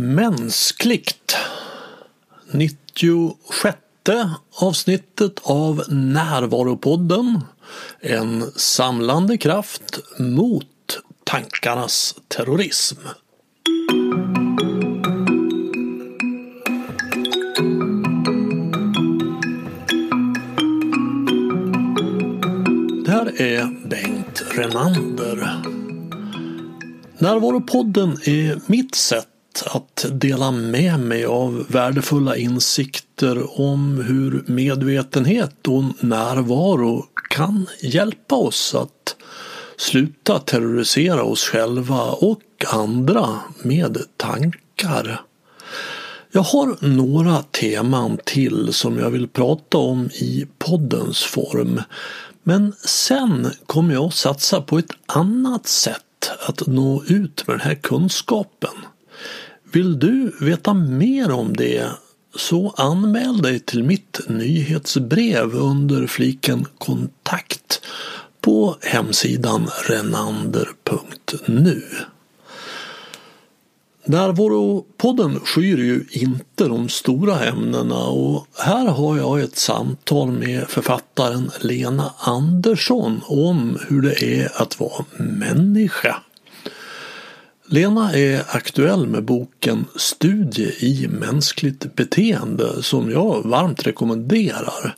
Mänskligt 96 avsnittet av Närvaropodden En samlande kraft mot tankarnas terrorism. Det här är Bengt Renander. Närvaropodden är mitt sätt att dela med mig av värdefulla insikter om hur medvetenhet och närvaro kan hjälpa oss att sluta terrorisera oss själva och andra med tankar. Jag har några teman till som jag vill prata om i poddens form. Men sen kommer jag att satsa på ett annat sätt att nå ut med den här kunskapen. Vill du veta mer om det så anmäl dig till mitt nyhetsbrev under fliken kontakt på hemsidan renander.nu. Närvaropodden skyr ju inte de stora ämnena och här har jag ett samtal med författaren Lena Andersson om hur det är att vara människa. Lena är aktuell med boken Studie i mänskligt beteende som jag varmt rekommenderar.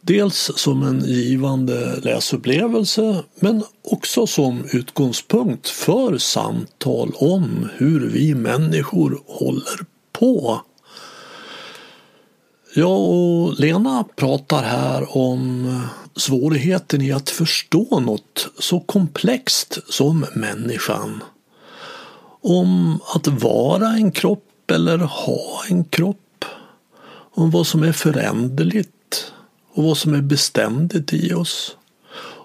Dels som en givande läsupplevelse men också som utgångspunkt för samtal om hur vi människor håller på. Jag och Lena pratar här om svårigheten i att förstå något så komplext som människan. Om att vara en kropp eller ha en kropp. Om vad som är föränderligt och vad som är beständigt i oss.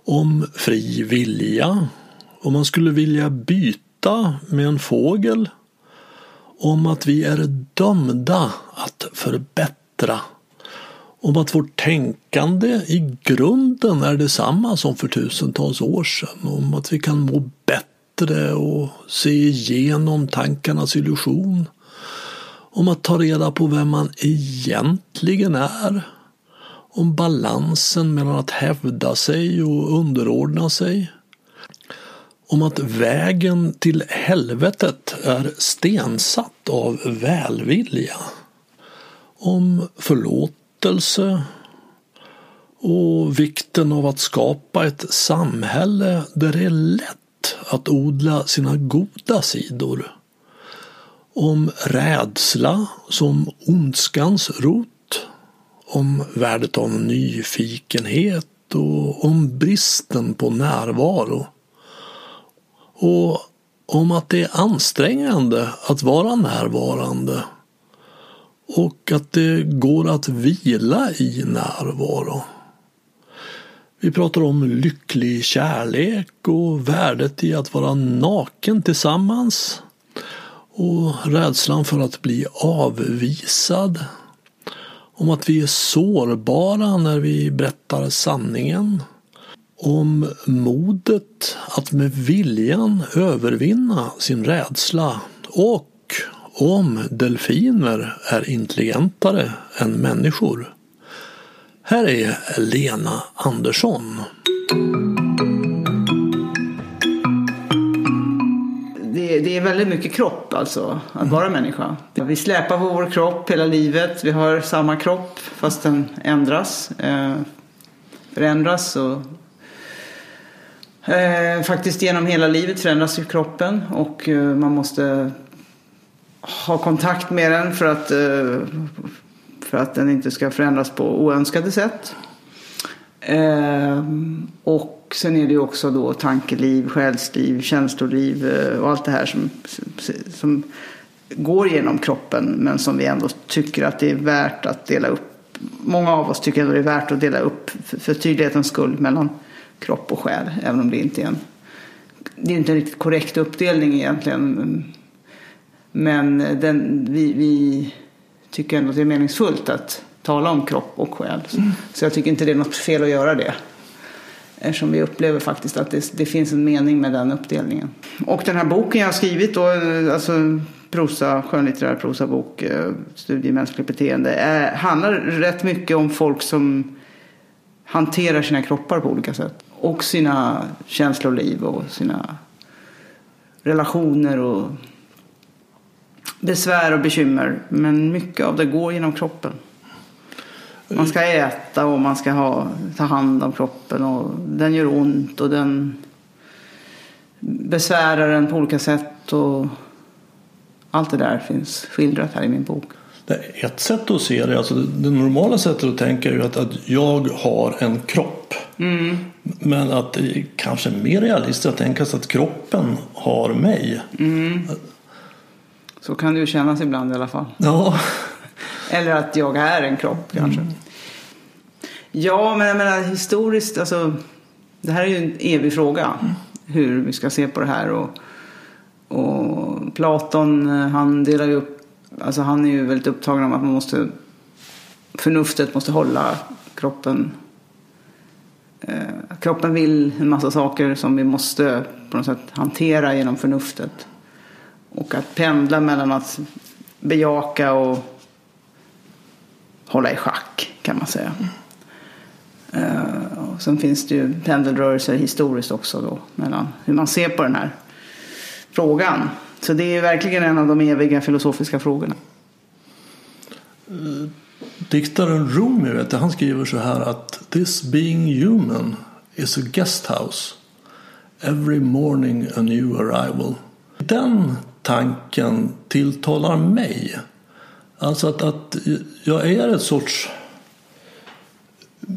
Om fri vilja, om man skulle vilja byta med en fågel. Om att vi är dömda att förbättra. Om att vårt tänkande i grunden är detsamma som för tusentals år sedan. Om att vi kan må bättre och se igenom tankarnas illusion. Om att ta reda på vem man egentligen är om balansen mellan att hävda sig och underordna sig. Om att vägen till helvetet är stensatt av välvilja. Om förlåtelse och vikten av att skapa ett samhälle där det är lätt att odla sina goda sidor. Om rädsla som ondskans rot om värdet av nyfikenhet och om bristen på närvaro. Och om att det är ansträngande att vara närvarande och att det går att vila i närvaro. Vi pratar om lycklig kärlek och värdet i att vara naken tillsammans och rädslan för att bli avvisad om att vi är sårbara när vi berättar sanningen. Om modet att med viljan övervinna sin rädsla och om delfiner är intelligentare än människor. Här är Lena Andersson. det är väldigt mycket kropp alltså, att mm. vara människa. Vi släpar på vår kropp hela livet. Vi har samma kropp fast den ändras, eh, förändras. Och, eh, faktiskt genom hela livet förändras ju kroppen och eh, man måste ha kontakt med den för att, eh, för att den inte ska förändras på oönskade sätt. Eh, och sen är det ju också då tankeliv, själsliv, känsloliv eh, och allt det här som, som går genom kroppen men som vi ändå tycker att det är värt att dela upp. Många av oss tycker ändå det är värt att dela upp för tydlighetens skull mellan kropp och själ. Även om det inte är en, det är inte en riktigt korrekt uppdelning egentligen. Men den, vi, vi tycker ändå att det är meningsfullt att tala om kropp och själ. Mm. Så jag tycker inte det är något fel att göra det. Eftersom vi upplever faktiskt att det, det, finns en mening med den uppdelningen. Och den här boken jag har skrivit då, alltså prosa, skönlitterär prosabok, eh, Studie i mänskligt beteende, är, handlar rätt mycket om folk som hanterar sina kroppar på olika sätt. Och sina känsloliv och sina relationer och besvär och bekymmer. Men mycket av det går genom kroppen. Man ska äta och man ska ha, ta hand om kroppen och den gör ont och den besvärar en på olika sätt. Och allt det där finns skildrat här i min bok. Ett sätt att se det, alltså det normala sättet att tänka är ju att, att jag har en kropp. Mm. Men att det är kanske mer realistiskt att tänka sig att kroppen har mig. Mm. Så kan det ju kännas ibland i alla fall. Ja, Eller att jag är en kropp kanske. Mm. Ja, men jag menar historiskt, alltså, det här är ju en evig fråga. Hur vi ska se på det här. Och, och Platon, eh, han delar ju upp, alltså han är ju väldigt upptagen om att man måste, förnuftet måste hålla kroppen. Eh, kroppen vill en massa saker som vi måste på något sätt hantera genom förnuftet. Och att pendla mellan att bejaka och hålla i schack kan man säga. Eh, och sen finns det ju pendelrörelser historiskt också då mellan hur man ser på den här frågan. Så det är verkligen en av de eviga filosofiska frågorna. diktaren Rumi vet jag, han skriver så här att This being human is a guest house. Every morning a new arrival. Den tanken tilltalar mig. Alltså att, att jag är ett sorts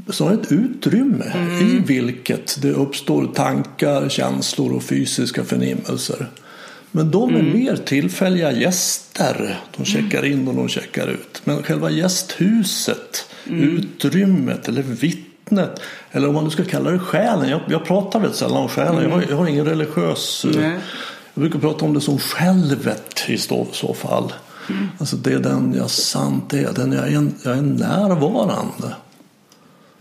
så ett utrymme i vilket det uppstår tankar, känslor och fysiska förnimmelser. Men de är mer tillfälliga gäster. De checkar in och de checkar ut. Men själva gästhuset, utrymmet eller vittnet eller om man nu ska kalla det själen. Jag, jag pratar väldigt sällan om själen. Jag, har, jag har ingen religiös... Nej. Jag brukar prata om det som självet i så, fall. Alltså det är den jag sant är. Den jag är, jag är närvarande.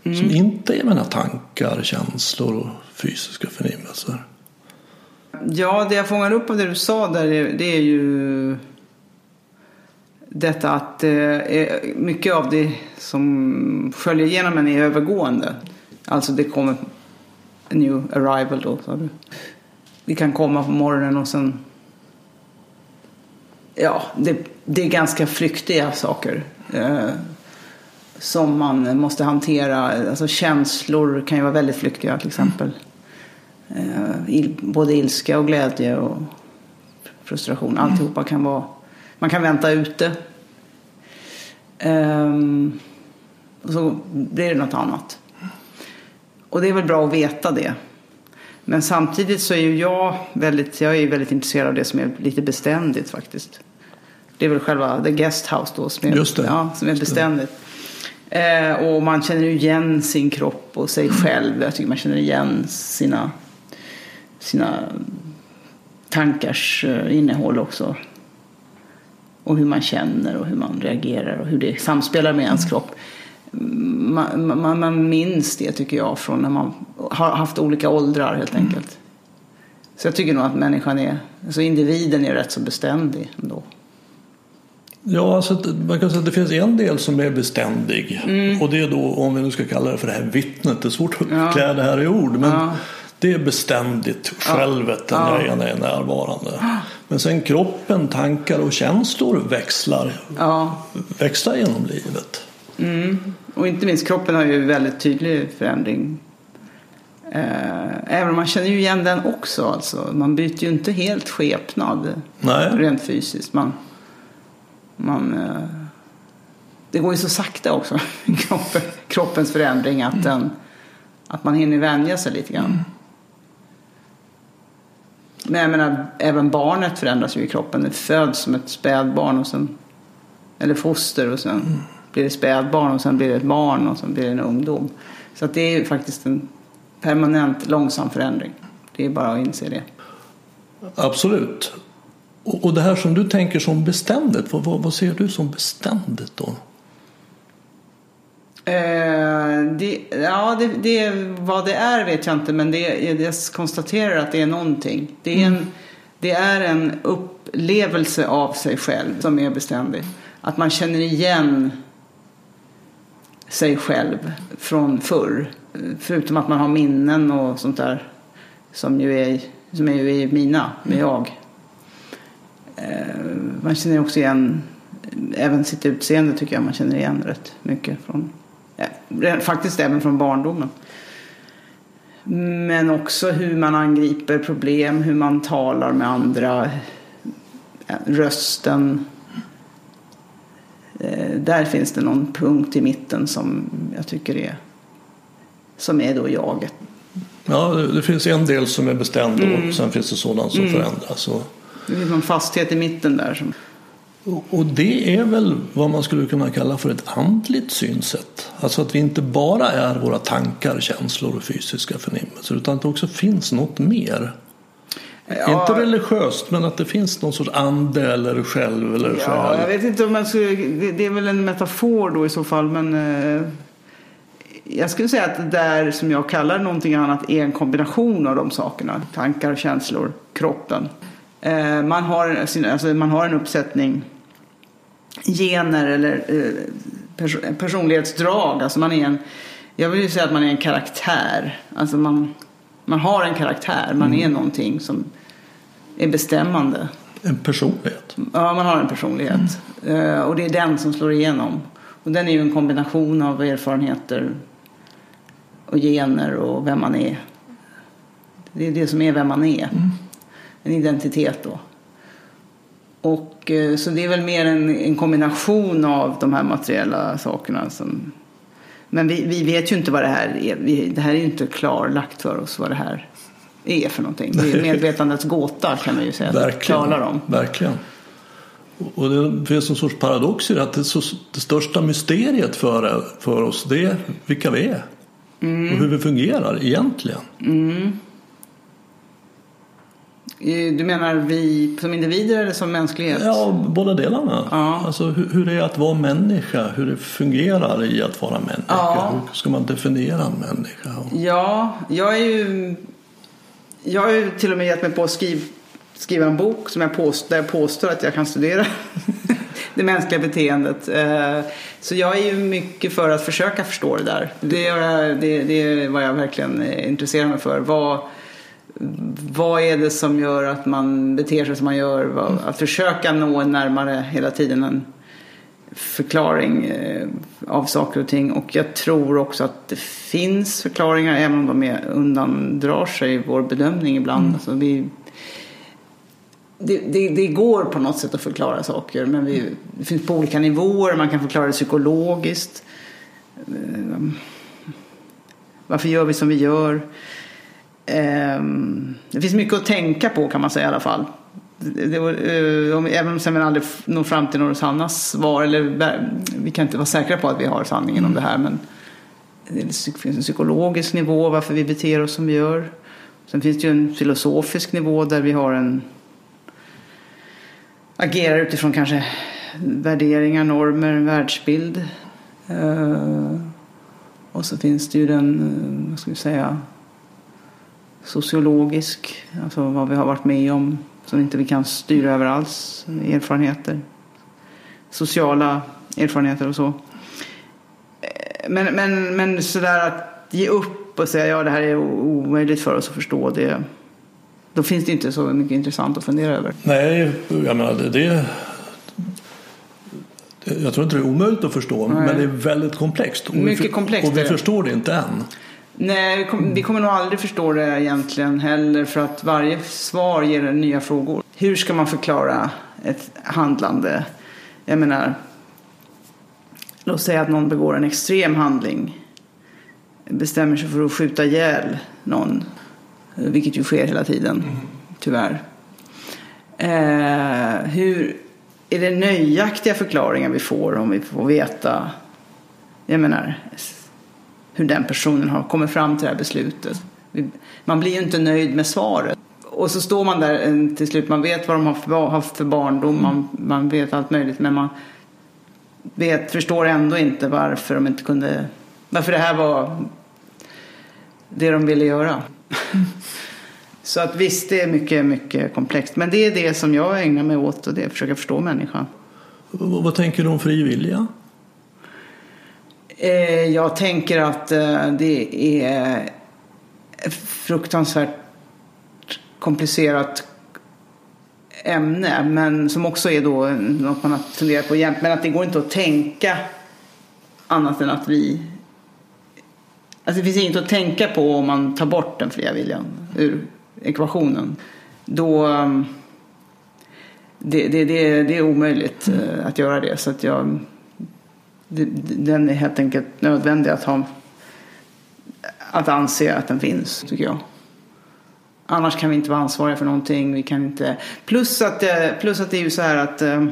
Som inte är mina tankar, känslor och fysiska förnimmelser. Ja, det jag fångar upp av det du sa där det- är ju detta att eh, mycket av det som sköljer igenom en är övergående. Alltså det kommer new arrival då, sa du. Vi kan komma på morgonen och sen... Ja, det, det är ganska flyktiga saker. Eh, som man måste hantera. Alltså känslor kan ju vara väldigt flyktiga till exempel. Eh, il, både ilska och glädje och frustration. Alltihopa kan vara... Man kan vänta ute. Ehm, och så blir det något annat. Och det är väl bra att veta det. Men samtidigt så är ju jag väldigt, jag är väldigt intresserad av det som är lite beständigt faktiskt. Det är väl själva the guest house då som är, Just det. Ja, som är beständigt. Eh, och man känner ju igen sin kropp och sig själv. Jag tycker man känner igen sina, sina tankars eh, innehåll också. Och hur man känner och hur man reagerar och hur det samspelar med ens kropp. Man, man, man minns det tycker jag från när man har haft olika åldrar helt enkelt. Så jag tycker nog att människan är, alltså individen är rätt så beständig ändå. Ja, alltså, man kan säga att det finns en del som är beständig. Och det är då, om vi nu ska kalla det för det här vittnet. Det är svårt att Ja. klä det här i ord. Men Ja. det är beständigt, självet, den Ja. jag är närvarande. Men sen kroppen, tankar och känslor växlar, Ja, växlar genom livet. och inte minst kroppen har ju väldigt tydlig förändring. Eh, Även om man känner ju igen den också. Alltså. Man byter ju inte helt skepnad Nej, rent fysiskt. Man, man, eh, det går ju så sakta också, kroppen, kroppens förändring, att, den, att man hinner vänja sig lite grann. Men jag menar, även barnet förändras ju i kroppen. Det föds som ett spädbarn och sen, eller foster och sen blir det spädbarn och sen blir det ett barn och sen blir det en ungdom. Så det är ju faktiskt en permanent långsam förändring. Det är bara att inse det. absolut. Och, och det här som du tänker som beständigt, vad, vad, vad ser du som beständigt då? Eh, det, ja, det, det, vad det är vet jag inte, men det, jag konstaterar att det är någonting. Det är en, det är en upp, upplevelse av sig själv som är beständig. Att man känner igen sig själv från förr. Förutom att man har minnen och sånt där som ju är, som är, ju är mina, med jag. Eh, man känner också igen även sitt utseende tycker jag man känner igen rätt mycket från. Ja, faktiskt även från barndomen. Men också hur man angriper problem, hur man talar med andra, rösten. Eh, där finns det någon punkt i mitten som jag tycker är som är då jaget. Ja, det finns en del som är bestämd mm. och sen finns det sådant som mm. förändras. Och... Det finns någon fasthet i mitten där. Som... Och det är väl vad man skulle kunna kalla för ett andligt synsätt. Alltså att vi inte bara är våra tankar, känslor och fysiska förnimmelser utan att det också finns något mer. Ja, inte religiöst men att det finns någon sorts ande eller själv eller ja, själ. Jag vet inte om man skulle, det är väl en metafor då i så fall men eh, jag skulle säga att det där som jag kallar någonting annat är en kombination av de sakerna. Tankar, känslor, kroppen. Eh, man, har, alltså, man har en uppsättning gener eller eh, personlighetsdrag. Alltså man är en, jag vill ju säga att man är en karaktär. Alltså man, man har en karaktär, man mm. är någonting som är bestämmande. En personlighet? Ja, man har en personlighet. Mm. Och det är den som slår igenom. Och den är ju en kombination av erfarenheter och gener och vem man är. Det är det som är vem man är. Mm. En identitet då. Och, eh, så det är väl mer en, en kombination av de här materiella sakerna. Som, men vi, vi vet ju inte vad det här är. Vi, det här är ju inte klarlagt för oss vad det här är för någonting. Det är medvetandets gåta kan man ju säga. Verkligen. om. Verkligen. Och det finns en sorts paradox i det att det, så, det största mysteriet för, för oss det är vilka vi är. Mm. Och hur vi fungerar egentligen. Mm. Du menar vi som individer eller som mänsklighet? Ja, båda delarna. Ja. Alltså hur, hur det är att vara människa, hur det fungerar i att vara människa. Ja. Hur ska man definiera en människa? Ja, jag är ju... Jag har ju till och med gett mig på att skriva, skriva en bok som jag påstår, där jag påstår att jag kan studera det mänskliga beteendet. Eh, så jag är ju mycket för att försöka förstå det där. Det är, det, det är vad jag verkligen eh, intresserar mig för. Vad, vad är det som gör att man beter sig som man gör? Att försöka nå närmare hela tiden en förklaring eh, av saker och ting. Och jag tror också att det finns förklaringar även om de är, undandrar sig vår bedömning ibland. Mm. Alltså vi, det, det, det, går på något sätt att förklara saker men vi, det finns på olika nivåer. Man kan förklara det psykologiskt. Eh, varför gör vi som vi gör? Ehm, det finns mycket att tänka på kan man säga i alla fall. Det, var, eh, även om man aldrig når fram till några sanna svar. Eller, vi kan inte vara säkra på att vi har sanningen om det här. Men det finns en psykologisk nivå varför vi beter oss som vi gör. Sen finns det ju en filosofisk nivå där vi har en agerar utifrån kanske värderingar, normer, världsbild. Uh, och så finns det ju den, uh, vad ska vi säga, sociologisk, alltså vad vi har varit med om som inte vi kan styra över alls, erfarenheter. Sociala erfarenheter och så. Eh, men, men, men sådär att ge upp och säga ja det här är omöjligt för oss att förstå det. Då finns det inte så mycket intressant att fundera över. Nej, jag menar det, det jag tror inte det är omöjligt att förstå, Nej. men det är väldigt komplext. Och Mycket vi, komplext. Och vi förstår det inte än. Nej, vi, kom, vi kommer nog aldrig förstå det egentligen heller för att varje svar ger nya frågor. Hur ska man förklara ett handlande? Jag menar, låt säga att någon begår en extrem handling. Bestämmer sig för att skjuta ihjäl någon. Vilket ju sker hela tiden, tyvärr. Eh, hur är det nöjaktiga förklaringar vi får om vi får veta jag menar, hur den personen har kommit fram till det här beslutet. Man blir ju inte nöjd med svaret. Och så står man där eh, till slut, man vet vad de har haft för barndom, man, man vet allt möjligt men man vet, förstår ändå inte varför de inte kunde, varför det här var det de ville göra. Så att visst, det är mycket, mycket komplext. Men det är det som jag ägnar mig åt och det är att försöka förstå människan. Vad, vad tänker du om fri vilja? Eh, jag tänker att eh, det är fruktansvärt komplicerat ämne. Men som också är då något man har funderat på jämt. Men att det går inte att tänka annat än att vi... Alltså det finns inget att tänka på om man tar bort den fria viljan ur ekvationen. Då... Ehm, det, det, det, det är omöjligt mm. att göra det. Så att jag... Den är helt enkelt nödvändig att ha... Att anse att den finns, tycker jag. Annars kan vi inte vara ansvariga för någonting. Vi kan inte... Plus att, eh, plus att det är ju så här att eh,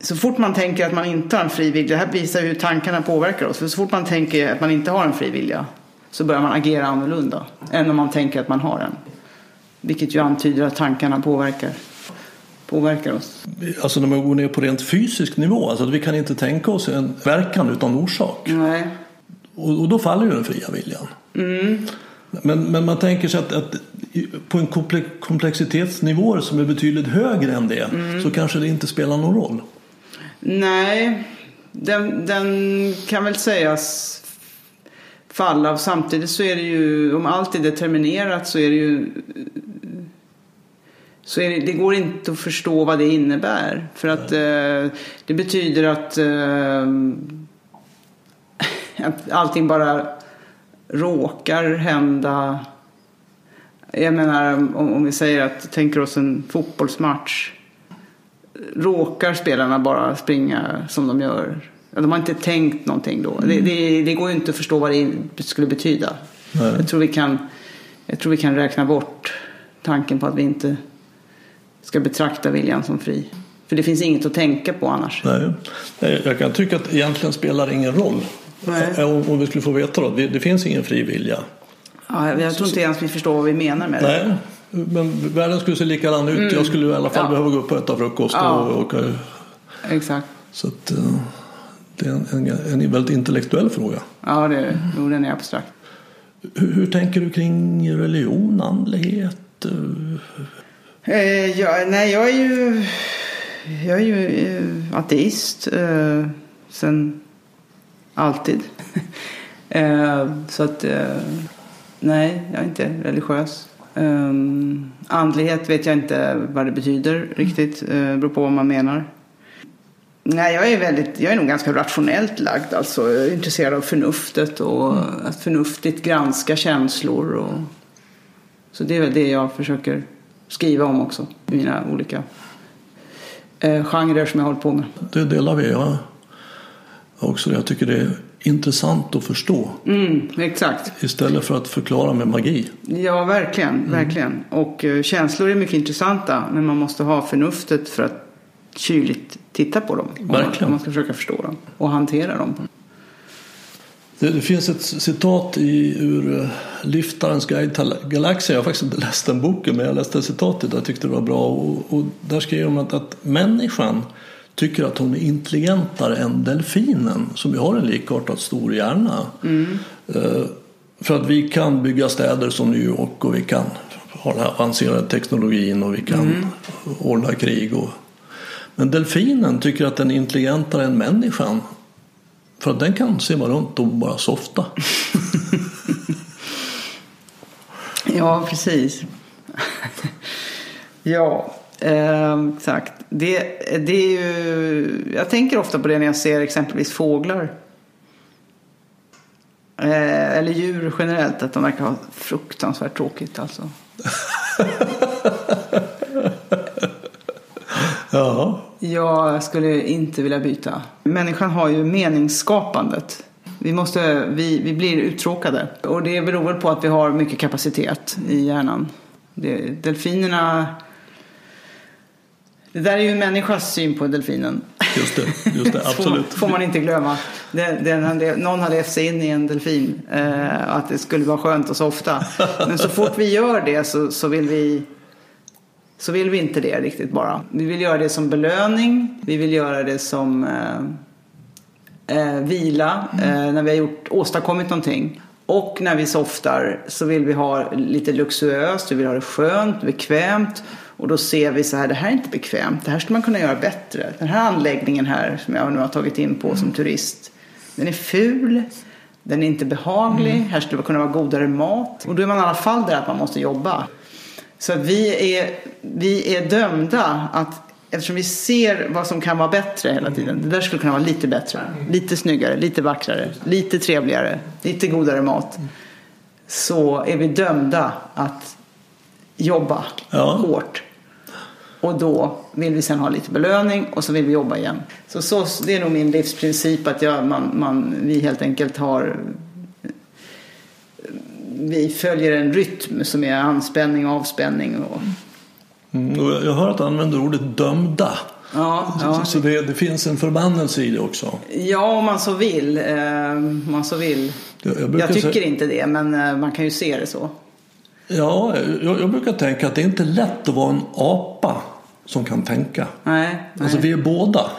så fort man tänker att man inte har en fri vilja, det här visar hur tankarna påverkar oss. För så fort man tänker att man inte har en fri vilja så börjar man agera annorlunda än om man tänker att man har en. Vilket ju antyder att tankarna påverkar, påverkar oss. Alltså när man går ner på rent fysisk nivå, alltså att vi kan inte tänka oss en verkan utan orsak. Nej. Och, och då faller ju den fria viljan. Mm. Men, men man tänker sig att, att på en komplexitetsnivå som är betydligt högre än det mm. så kanske det inte spelar någon roll. Nej, den, den kan väl sägas falla. Samtidigt så är det ju, om allt är determinerat så är det ju så det, det går inte att förstå vad det innebär. För att eh, det betyder att, eh, att allting bara råkar hända. Jag menar om, om vi säger att, tänker oss en fotbollsmatch. Råkar spelarna bara springa som de gör? De har inte tänkt någonting då. Mm. Det, det, det, går ju inte att förstå vad det skulle betyda. Jag tror, vi kan, jag tror vi kan räkna bort tanken på att vi inte ska betrakta viljan som fri. För det finns inget att tänka på annars. Nej. Jag kan tycka att egentligen spelar det ingen roll Nej. Om, vi skulle få veta då, det, det finns ingen fri vilja. Ja, jag tror inte ens vi förstår vad vi menar med Nej. det. Men världen skulle se likadan ut. Mm. Jag skulle i alla fall ja. behöva gå upp och äta frukost. Ja. Och, och, Exakt. Så att, eh, det är en, en, en väldigt intellektuell fråga. Ja, det är, jo, den är abstrakt. Hur, hur tänker du kring religion, andlighet? Eh, ja, nej, jag är ju, jag är ju eh, ateist eh, sen Alltid. Eh, så att, eh, nej, jag är inte religiös. Um, andlighet vet jag inte vad det betyder riktigt. Uh, beror på vad man menar. Nej, jag är, väldigt, jag är nog ganska rationellt lagd. Alltså, jag är intresserad av förnuftet och mm. att förnuftigt granska känslor. Och, så det är väl det jag försöker skriva om också i mina olika eh, genrer som jag håller på med. Det delar vi. Ja också. Jag tycker det är intressant att förstå. Mm, exakt. Istället för att förklara med magi. Ja, verkligen. Mm. verkligen. Och uh, känslor är mycket intressanta. Men man måste ha förnuftet för att kyligt titta på dem. Verkligen. Om man ska försöka förstå dem och hantera dem. Det, det finns ett citat i, ur uh, Lyftarens guide till galaxen. Jag har faktiskt inte läst den boken men jag läste citatet och jag tyckte det var bra. Och, och där skriver de att, att människan tycker att hon är intelligentare än delfinen som ju har en likartad stor hjärna. Mm. För att vi kan bygga städer som New York och vi kan ha den här avancerade teknologin och vi kan mm. ordna krig. Och... Men delfinen tycker att den är intelligentare än människan. För att den kan simma runt och bara softa. ja, precis. ja, Eh, exakt. Det, det är ju, jag tänker ofta på det när jag ser exempelvis fåglar. Eh, eller djur generellt, att de verkar ha fruktansvärt tråkigt alltså. ja. Jag skulle inte vilja byta. Människan har ju meningsskapandet. Vi, måste, vi, vi blir uttråkade. Och det beror på att vi har mycket kapacitet i hjärnan. Det, delfinerna det där är ju en människas syn på delfinen. Just det, just det absolut. får man inte glömma. Den, den någon hade levt sig in i en delfin. Eh, att det skulle vara skönt och softa. Men så fort vi gör det så, så, vill vi så vill vi inte det riktigt bara. Vi vill göra det som belöning. Vi vill göra det som eh, eh, vila. Eh, när vi har gjort, åstadkommit någonting. Och när vi softar så vill vi ha lite luxuöst, vi vill ha det skönt, bekvämt. Och då ser vi så här, det här är inte bekvämt, det här skulle man kunna göra bättre. Den här anläggningen här som jag nu har tagit in på som turist, den är ful, den är inte behaglig, här skulle det kunna vara godare mat. Och då är man i alla fall där att man måste jobba. Så vi är, vi är dömda att Eftersom vi ser vad som kan vara bättre hela tiden. Det där skulle kunna vara lite bättre. Lite snyggare, lite vackrare, lite trevligare, lite godare mat. Så är vi dömda att jobba Ja. hårt. Och då vill vi sen ha lite belöning och så vill vi jobba igen. Så, så det är nog min livsprincip att jag, man, man, vi helt enkelt har vi följer en rytm som är anspänning och avspänning. Och, Mm, och jag hör att du använder ordet dömda. ja, ja. Så det, det finns en förbannelse i det också. ja, om man så vill. Eh, man så vill. Jag, jag Jag tycker säga, inte det, men eh, man kan ju se det så. ja, jag, jag brukar tänka att det är inte lätt att vara en apa som kan tänka. Nej, nej. Alltså vi är båda.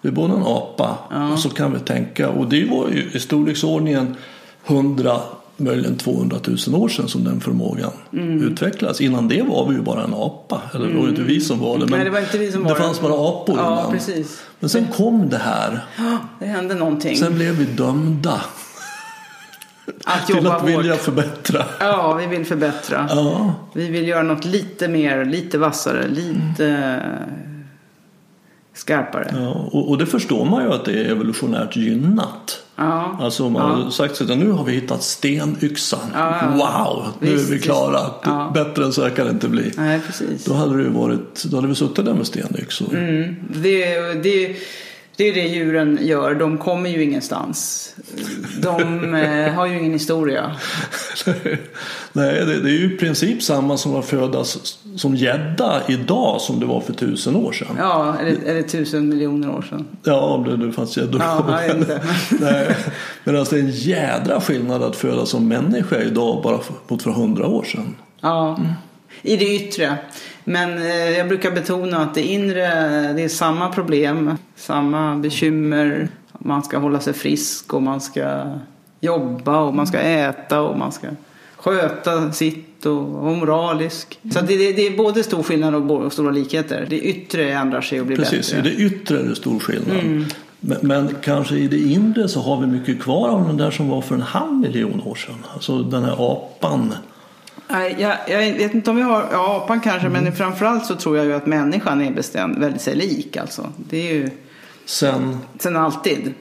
Vi är båda en apa och så kan vi tänka. Och det var ju i storleksordningen 100, möjligen 200 000 år sedan som den förmågan Mm. utvecklades. Innan det var vi ju bara en apa. Eller det var inte vi som var det. Men Nej, det var inte vi som var det fanns bara apor Ja, innan. precis. Men sen kom det här. Det hände någonting. Sen blev vi dömda att till jobba att vilja hårt. förbättra. Ja, vi vill förbättra. Ja, Vi vill göra något lite mer, lite vassare, lite eh, skarpare. ja. Och, och det förstår man ju att det är evolutionärt gynnat. Ja. Alltså man Ja. har sagt att nu har vi hittat stenyxan. Ja, ja. Wow, nu Visst, är vi klara. Ja. Bättre än så här kan det inte bli. Nej, precis. Då hade, det varit, då hade vi suttit där med stenyxor. Mm. Det, det, det är det djuren gör. De kommer ju ingenstans. De eh, har ju ingen historia. Nej, det, det är ju i princip samma som att födas som gädda idag som det var för tusen år sedan. Ja, eller, eller tusen miljoner år sedan. Ja, om det nu fanns gäddor Ja, då. inte. Nej, men alltså det är en jädra skillnad att födas som människa idag bara mot för hundra år sedan. Ja, i det yttre. Men eh, jag brukar betona att det inre, det är samma problem, samma bekymmer. Man ska hålla sig frisk och man ska jobba och man ska äta och man ska sköta sitt och vara moralisk. Så det, det, det är både stor skillnad och stora likheter. Det yttre ändrar sig och blir Precis, i bättre. det yttre är det stor skillnad. Mm. Men, men kanske i det inre så har vi mycket kvar av den där som var för en halv miljon år sedan. Alltså den här apan. Nej, jag, jag vet inte om jag har, ja apan kanske, men framförallt så tror jag ju att människan är bestämd, väldigt sig lik alltså. Det är ju Sen, sen alltid.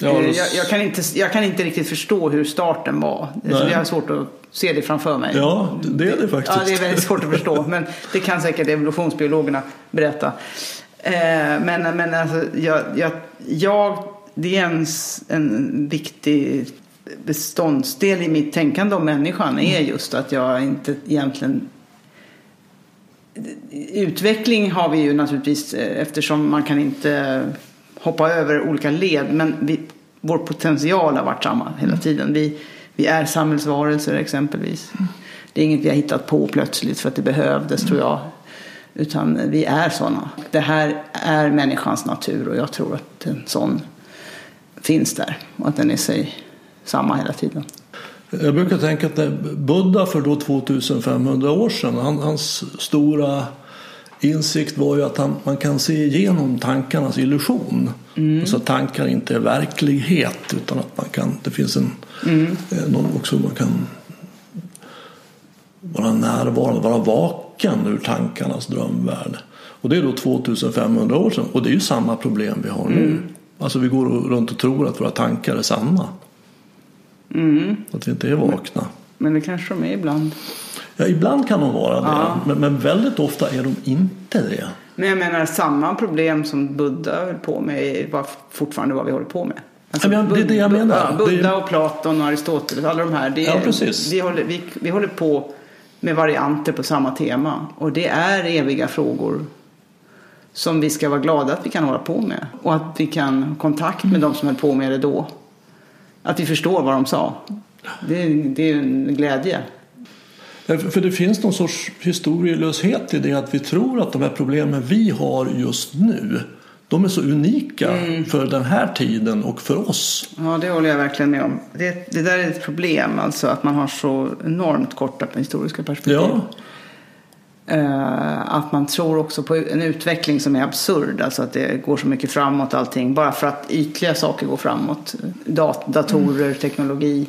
Ja, Eh, då- jag, jag, kan inte, jag kan inte riktigt förstå hur starten var. Så jag har svårt att se det framför mig. ja det är det faktiskt. Ja, det är väldigt svårt att förstå. Men det kan säkert evolutionsbiologerna berätta. Eh, men men alltså, jag, jag, jag, det är en, en viktig beståndsdel i mitt tänkande om människan är just att jag inte egentligen Utveckling har vi ju naturligtvis eh, eftersom man kan inte hoppa över olika led. Men vi, vår potential har varit samma hela tiden. Vi, vi är samhällsvarelser exempelvis. Det är inget vi har hittat på plötsligt för att det behövdes tror jag. Utan vi är sådana. Det här är människans natur och jag tror att en sån finns där. Och att den är sig samma hela tiden. Jag brukar tänka att när Buddha för då 2500 år sedan, han, hans stora insikt var ju att han, man kan se igenom tankarnas illusion. Mm. Alltså tankar inte är verklighet utan att man kan, det finns en, Mm. eh, någon också man kan vara närvarande, vara vaken ur tankarnas drömvärld. Och det är då 2500 år sedan och det är ju samma problem vi har nu. Mm. Alltså vi går runt och tror att våra tankar är sanna. Mm. Att vi inte är vakna. Men det kanske de är ibland. Ja, ibland kan de vara det, Ja. men, men väldigt ofta är de inte det. Men jag menar samma problem som Buddha höll på med var fortfarande vad vi håller på med. Alltså, Ja, det är det jag menar. Är- Buddha och Platon och Aristoteles, alla de här. Det är, Ja, precis. Vi, håller, vi, vi håller på med varianter på samma tema. Och det är eviga frågor som vi ska vara glada att vi kan hålla på med. Och att vi kan ha kontakt med de som höll på med det då. Att vi förstår vad de sa. Det, är- det är en glädje. För det finns någon sorts historielöshet i det att vi tror att de här problemen vi har just nu de är så unika för den här tiden och för oss. Ja, det håller jag verkligen med om. Det, det där är ett problem, alltså att man har så enormt korta historiska perspektiv. Ja, att man tror också på en utveckling som är absurd. Alltså att det går så mycket framåt allting. Bara för att ytliga saker går framåt. Dat datorer, teknologi.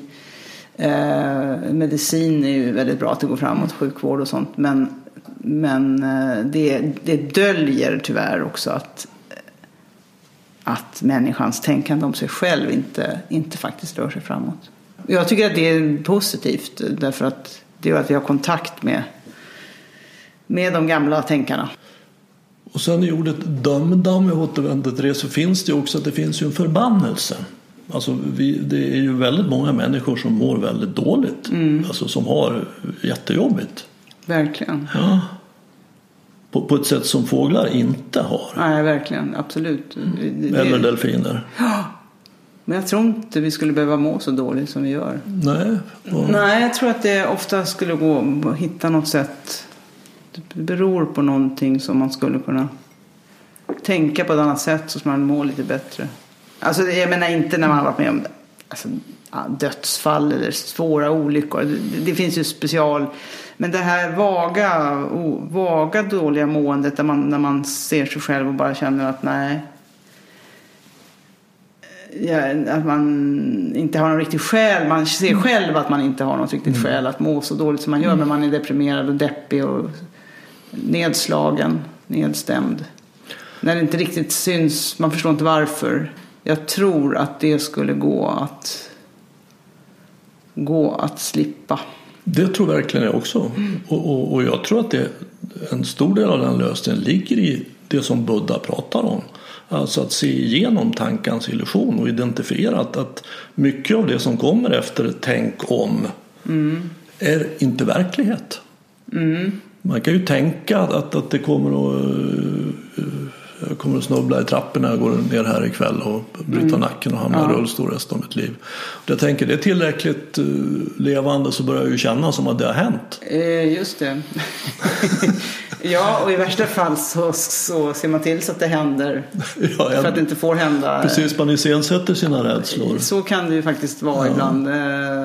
Eh, medicin är ju väldigt bra att det går framåt. Sjukvård och sånt. Men, men eh, det, det döljer tyvärr också att att människans tänkande om sig själv inte, inte faktiskt rör sig framåt. Jag tycker att det är positivt därför att det gör att vi har kontakt med med de gamla tänkarna. och sen i ordet dömda, om jag återvänder till det, så finns det också att det finns ju en förbannelse. Alltså vi, det är ju väldigt många människor som mår väldigt dåligt. Alltså som har jättejobbigt. Verkligen. Ja. På, på ett sätt som fåglar inte har. Nej, verkligen. Absolut. Det- Eller delfiner. Men jag tror inte vi skulle behöva må så dåligt som vi gör. Nej. Och, Nej, jag tror att det ofta skulle gå att hitta något sätt. Det beror på någonting som man skulle kunna tänka på ett annat sätt så att man mår lite bättre. Alltså jag menar inte när man har varit med om alltså, dödsfall eller svåra olyckor. Det, det finns ju special. Men det här vaga, o, vaga dåliga måendet där man, när man ser sig själv och bara känner att nej. Ja, att man inte har någon riktig skäl. Man ser själv att man inte har något riktigt skäl att må så dåligt som man gör. Men man är deprimerad och deppig och nedslagen, nedstämd. När det inte riktigt syns, man förstår inte varför. Jag tror att det skulle gå att gå att slippa. Det tror verkligen jag också. Och, och, och jag tror att det, en stor del av den lösningen ligger i det som Buddha pratar om. Alltså att se igenom tankans illusion och identifiera att, att mycket av det som kommer efter tänk om är inte verklighet. Man kan ju tänka att, att det kommer att eh, jag kommer att snubbla i trapporna när jag går ner här ikväll och bryta nacken och hamna i rullstol resten av mitt liv. Jag tänker det är tillräckligt eh, levande så börjar jag ju känna som att det har hänt. Eh, just det. ja, och i värsta fall så, så ser man till så att det händer. Ja, För att det inte får hända. precis, man iscensätter sina rädslor. Så kan det ju faktiskt vara ibland. Eh,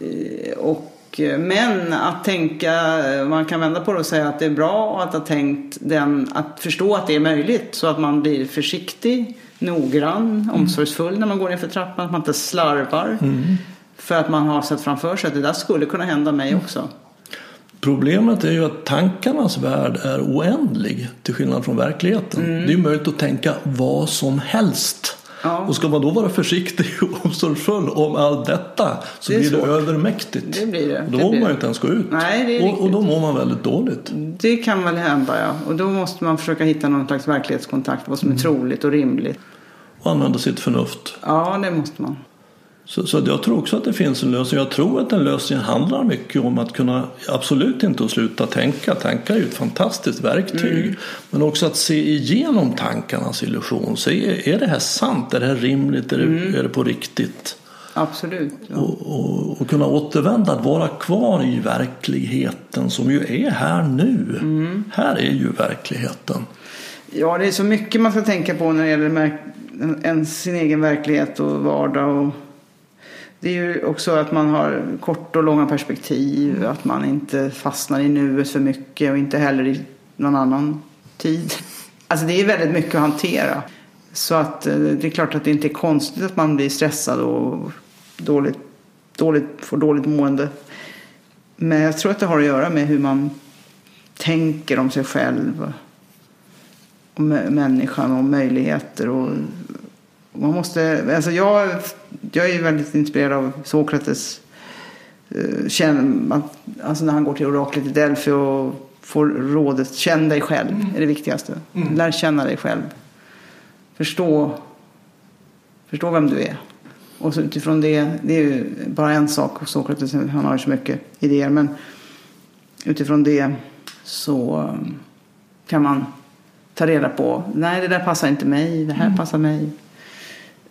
eh, och, men att tänka, man kan vända på det och säga att det är bra att ha tänkt den, att förstå att det är möjligt så att man blir försiktig, noggrann, omsorgsfull när man går ner för trappan, att man inte slarvar. För att man har sett framför sig att det där skulle kunna hända mig också. Problemet är ju att tankarnas värld är oändlig till skillnad från verkligheten. Det är möjligt att tänka vad som helst. Ja. Och ska man då vara försiktig och omsorgsfull om allt detta så Det blir det svårt. övermäktigt. Det blir det. Och då Det blir man det. ju inte ens gå ut. Nej, det är och, och då mår man väldigt dåligt. Det kan väl hända ja. Och då måste man försöka hitta någon slags verklighetskontakt, vad som är troligt och rimligt. Och använda sitt förnuft. Ja, det måste man. Så, så jag tror också att det finns en lösning. Jag tror att den lösningen handlar mycket om att kunna, absolut inte att sluta tänka. Tankar är ju ett fantastiskt verktyg. Mm. Men också att se igenom tankarnas illusion. Se, är det här sant? Är det här rimligt? Är det, Mm. är det på riktigt? Absolut. Ja. Och, och, och kunna återvända, att vara kvar i verkligheten som ju är här nu. Mm. Här är ju verkligheten. Ja, det är så mycket man ska tänka på när det gäller märk- en, en, sin egen verklighet och vardag. Och det är ju också att man har kort och långa perspektiv. Att man inte fastnar i nuet för mycket och inte heller i någon annan tid. Alltså det är väldigt mycket att hantera. Så att eh, det är klart att det inte är konstigt att man blir stressad och dåligt, dåligt, får dåligt mående. Men jag tror att det har att göra med hur man tänker om sig själv mä- människan och möjligheter. Och och man måste, alltså jag, jag är väldigt inspirerad av Sokrates. eh, Känn, alltså när han går till oraklet i Delphi och får rådet känn dig själv är det viktigaste. Lär känna dig själv. Förstå, förstå vem du är. Och så utifrån det, det är ju bara en sak hos Sokrates, han har ju så mycket idéer. Men utifrån det så um, kan man ta reda på. Nej, det där passar inte mig. Det här passar mig.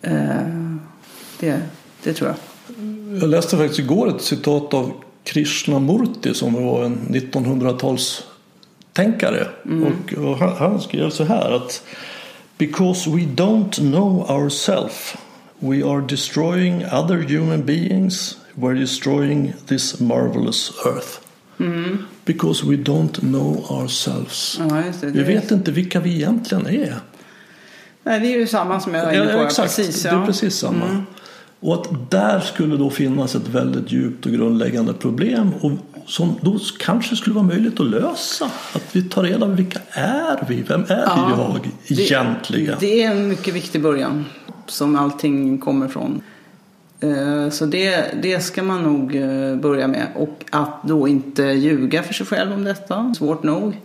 Eh, det, det tror jag. Jag läste faktiskt igår ett citat av Krishnamurti som var en 1900-talstänkare. Och, och han, han skrev så här att Because we don't know ourselves, we are destroying other human beings, we're destroying this marvelous earth. Because we don't know ourselves. Ja, just det. Vi Det- vet inte vilka vi egentligen är. Nej, det är ju samma som jag var inne på. Ja, exakt, Precis, det ja. är precis samma. Och att där skulle då finnas ett väldigt djupt och grundläggande problem och som då kanske skulle vara möjligt att lösa. Att vi tar reda på vilka är vi? Vem är Ja, jag det- egentligen? Det är en mycket viktig början som allting kommer från. Eh, Så det, det ska man nog eh, börja med. Och att då inte ljuga för sig själv om detta. Svårt nog.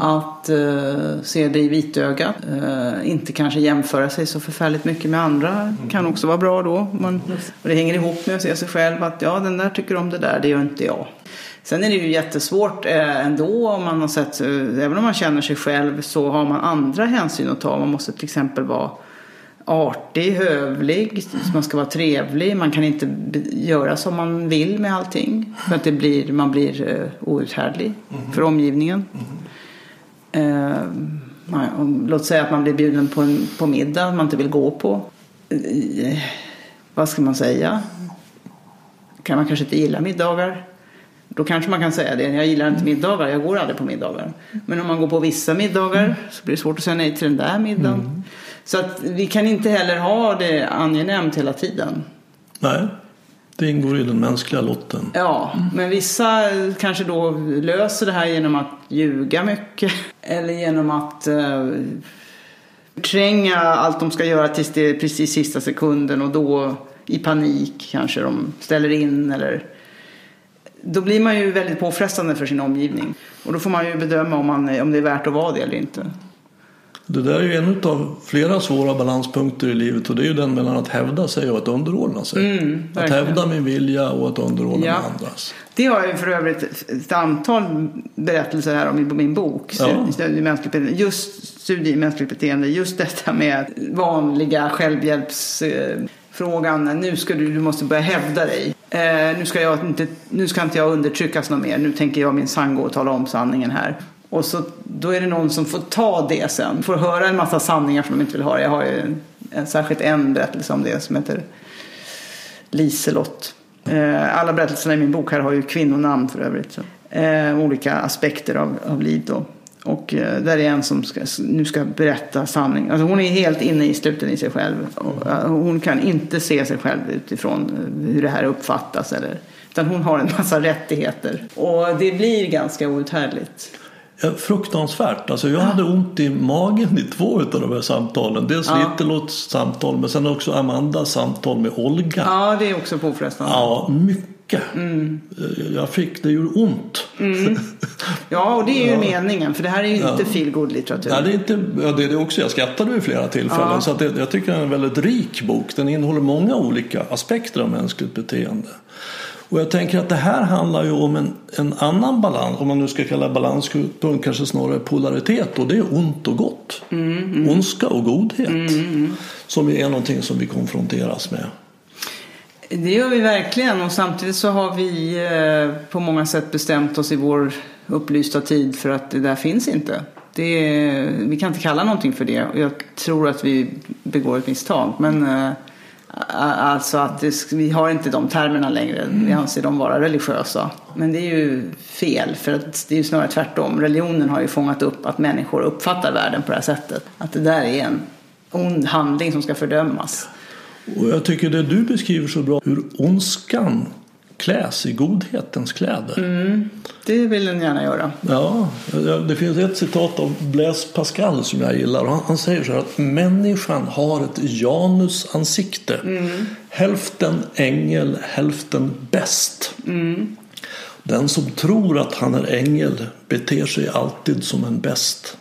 Att eh, se det i vitögat. Eh, inte kanske jämföra sig så förfärligt mycket med andra. Kan också vara bra då. Man, och det hänger ihop med att se sig själv. Att ja, den där tycker om det där, det gör inte jag. Sen är det ju jättesvårt eh, ändå om man har sett, eh, även om man känner sig själv så har man andra hänsyn att ta. Man måste till exempel vara artig, hövlig, man ska vara trevlig, man kan inte göra som man vill med allting. För att det blir, man blir eh, outhärdlig för omgivningen. Eh, man, låt säga att man blir bjuden på, en, på middag man inte vill gå på. Eh, vad ska man säga? Kan man kanske inte gilla middagar? Då kanske man kan säga det. Jag gillar inte middagar, jag går aldrig på middagar. Men om man går på vissa middagar så blir det svårt att säga nej till den där middagen. Så att vi kan inte heller ha det angenämt hela tiden. Nej, det ingår i den mänskliga lotten. Ja, men vissa kanske då löser det här genom att ljuga mycket. Eller genom att eh, tränga allt de ska göra tills det är precis sista sekunden och då i panik kanske de ställer in eller då blir man ju väldigt påfrestande för sin omgivning. Och då får man ju bedöma om, man, om det är värt att vara det eller inte. Det där är ju en av flera svåra balanspunkter i livet och det är ju den mellan att hävda sig och att underordna sig. Mm, att hävda min vilja och att underordna Ja. mig andras. Det har jag ju för övrigt ett- antal berättelser här om i min bok. Ja. Studie. Just studie i mänskligt beteende. Just detta med vanliga självhjälpsfrågan. Nu ska du, du måste börja hävda dig. Eh, nu, ska jag inte, nu ska inte jag undertryckas något mer. Nu tänker jag min gå och tala om sanningen här. Och så, då är det någon som får ta det sen. Får höra en massa sanningar som de inte vill höra. Jag har ju en, en, särskilt en berättelse om det som heter Liselott. Eh, Alla berättelserna i min bok här har ju kvinnonamn för övrigt. Så. Eh, olika aspekter av, av liv då. Och eh, där är en som ska, nu ska berätta sanning. Alltså hon är helt inne i sluten i sig själv. Och, eh, hon kan inte se sig själv utifrån eh, hur det här uppfattas. Eller, utan hon har en massa rättigheter. Och det blir ganska outhärdligt. Ja, fruktansvärt. Alltså jag hade ont i magen i två av de här samtalen. Dels Ja. Littelotts samtal men sen också Amandas samtal med Olga. Ja, det är också påfrestande. Ja, mycket. Mm. Eh, Jag fick, det gjorde ont. Ja, och det är ju meningen. För det här är ju inte Ja. feel good litteratur Ja, det är inte, ja, det är det också. Jag skrattade vid flera tillfällen. Ja. Så att det, jag tycker det är en väldigt rik bok. Den innehåller många olika aspekter av mänskligt beteende. Och jag tänker att det här handlar ju om en, en annan balans, om man nu ska kalla balanspunkt kanske snarare polaritet. Och det är ont och gott. Mm, Ondska och godhet. Som är någonting som vi konfronteras med. Det gör vi verkligen och samtidigt så har vi eh, på många sätt bestämt oss i vår upplysta tid för att det där finns inte. Det vi kan inte kalla någonting för det och jag tror att vi begår ett misstag. Men eh, alltså att det, vi har inte de termerna längre. Vi anser dem vara religiösa. Men det är ju fel för att det är ju snarare tvärtom. Religionen har ju fångat upp att människor uppfattar världen på det här sättet. Att det där är en ond handling som ska fördömas. Och jag tycker det du beskriver så bra hur ondskan kläs i godhetens kläder. Mm. Det vill den gärna göra. Ja, det finns ett citat av Blaise Pascal som jag gillar. Han, han säger så här att människan har ett janusansikte. Hälften ängel, hälften bäst. Den som tror att han är ängel beter sig alltid som en bäst.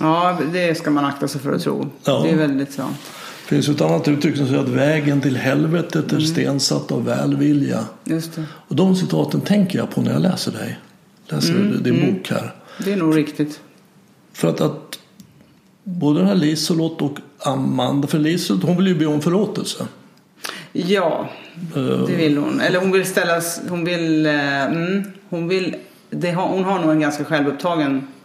Ja, det ska man akta sig för att tro. Ja. Det är väldigt sant. Det finns ett annat uttryck som säger att vägen till helvetet är stensatt av välvilja. Och de citaten tänker jag på när jag läser dig. Läser din bok här. Det är nog riktigt. För att, att både den här Liselott och Amanda, för Liselott hon vill ju be om förlåtelse. Ja, Eh, det vill hon. Eller hon vill ställas... Hon vill... eh, Mm, hon vill... Har, hon har nog en ganska självupptagen sj-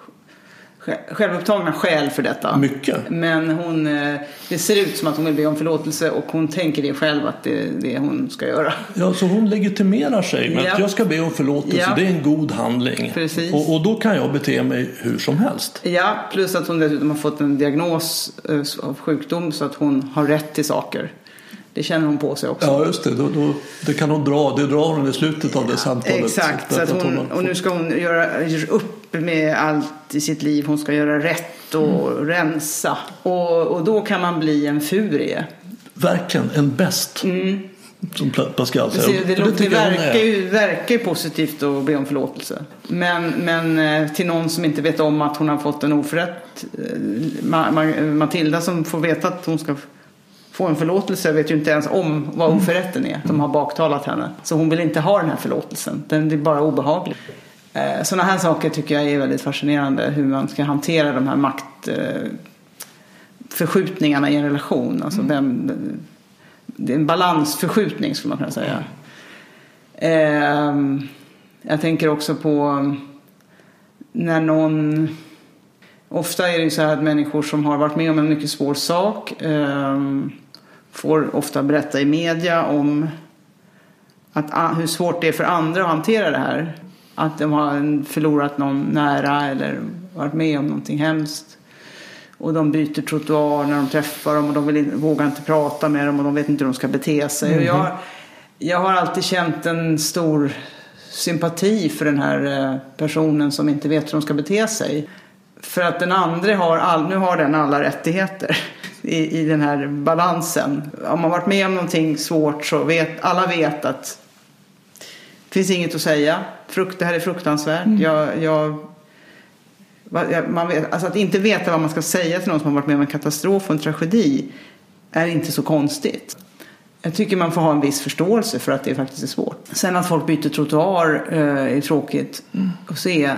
självupptagna skäl för detta. Mycket. Men hon, eh, det ser ut som att hon vill be om förlåtelse och hon tänker det själv att det är det hon ska göra. Ja, så hon legitimerar sig med Ja. att jag ska be om förlåtelse, Ja. det är en god handling. Precis. Och, och då kan jag bete mig hur som helst. Ja, plus att hon dessutom har fått en diagnos eh, av sjukdom så att hon har rätt till saker. Det känner hon på sig också. Ja, just det. Då, då, det kan hon dra. Det drar hon i slutet av det samtalet. Exakt, så att Därför hon, har och nu ska hon göra upp med allt i sitt liv. Hon ska göra rätt och Mm. rensa. Och, och då kan man bli en furie. Verkligen en bäst. Som Pascal Det, säger. ser- det, det hon verkar, ju, verkar ju positivt att be om förlåtelse. Men, men eh, till någon som inte vet om att hon har fått en oförrätt. eh, Ma, Ma, Matilda som får veta att hon ska få en förlåtelse vet ju inte ens om vad oförrätten är. De har baktalat henne. Så hon vill inte ha den här förlåtelsen. Den är bara obehaglig. Eh, Sådana här saker tycker jag är väldigt fascinerande. Hur man ska hantera de här makt eh, i en relation. Alltså vem, det är en balansförskjutning skulle man kunna säga. Ehm, jag tänker också på när någon... Ofta är det ju så här att människor som har varit med om en mycket svår sak ehm, får ofta berätta i media om att, ah, hur svårt det är för andra att hantera det här. Att de har förlorat någon nära eller varit med om någonting hemskt. Och de byter trottoar när de träffar dem och de vill, vågar inte prata med dem och de vet inte hur de ska bete sig. Och jag, jag har alltid känt en stor sympati för den här eh, personen som inte vet hur de ska bete sig. För att den andra har, all, nu har den alla rättigheter i, i den här balansen. Om man varit med om någonting svårt så vet alla vet att finns inget att säga. Frukt, det här är fruktansvärt. Jag, jag, jag- man vet, alltså att inte veta vad man ska säga till någon som har varit med om en katastrof och en tragedi är inte så konstigt. Jag tycker man får ha en viss förståelse för att det faktiskt är svårt. Sen att folk byter trottoar eh, är tråkigt att se.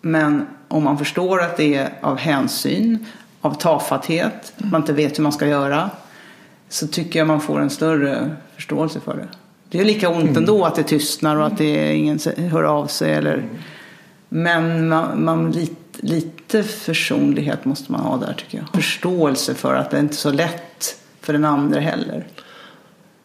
Men om man förstår att det är av hänsyn, av tafatthet, att man inte vet hur man ska göra. Så tycker jag man får en större förståelse för det. Det är lika ont ändå att det tystnar och att det ingen hör av sig. Eller... Men man, man, lite, lite försonlighet måste man ha där tycker jag. Förståelse för att det inte är så lätt för den andra heller.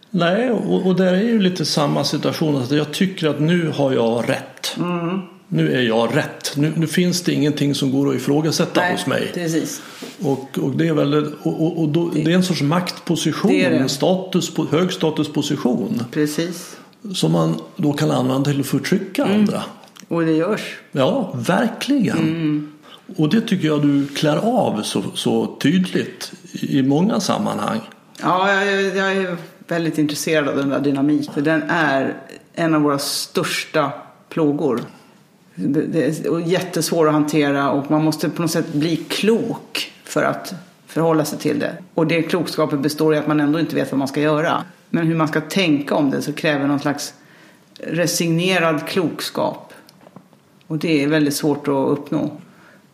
Nej, och, och där är ju lite samma situation. Att jag tycker att nu har jag rätt. Mm. Nu är jag rätt. Nu, nu finns det ingenting som går att ifrågasätta hos mig. precis. Och, och det är väl och, och, då, det är en sorts maktposition, Det det. en status, hög statusposition Precis. som man då kan använda till att förtrycka Mm. andra. Och det görs. Ja, verkligen. Mm. Och det tycker jag du klär av så, så tydligt i många sammanhang. Ja, jag, är- jag är väldigt intresserad av den där dynamiken. Den är en av våra största plågor. Det är jättesvår att hantera och man måste på något sätt bli klok för att förhålla sig till det. Och det klokskapet består i att man ändå inte vet vad man ska göra. Men hur man ska tänka om det så kräver någon slags resignerad klokskap. Och det är väldigt svårt att uppnå.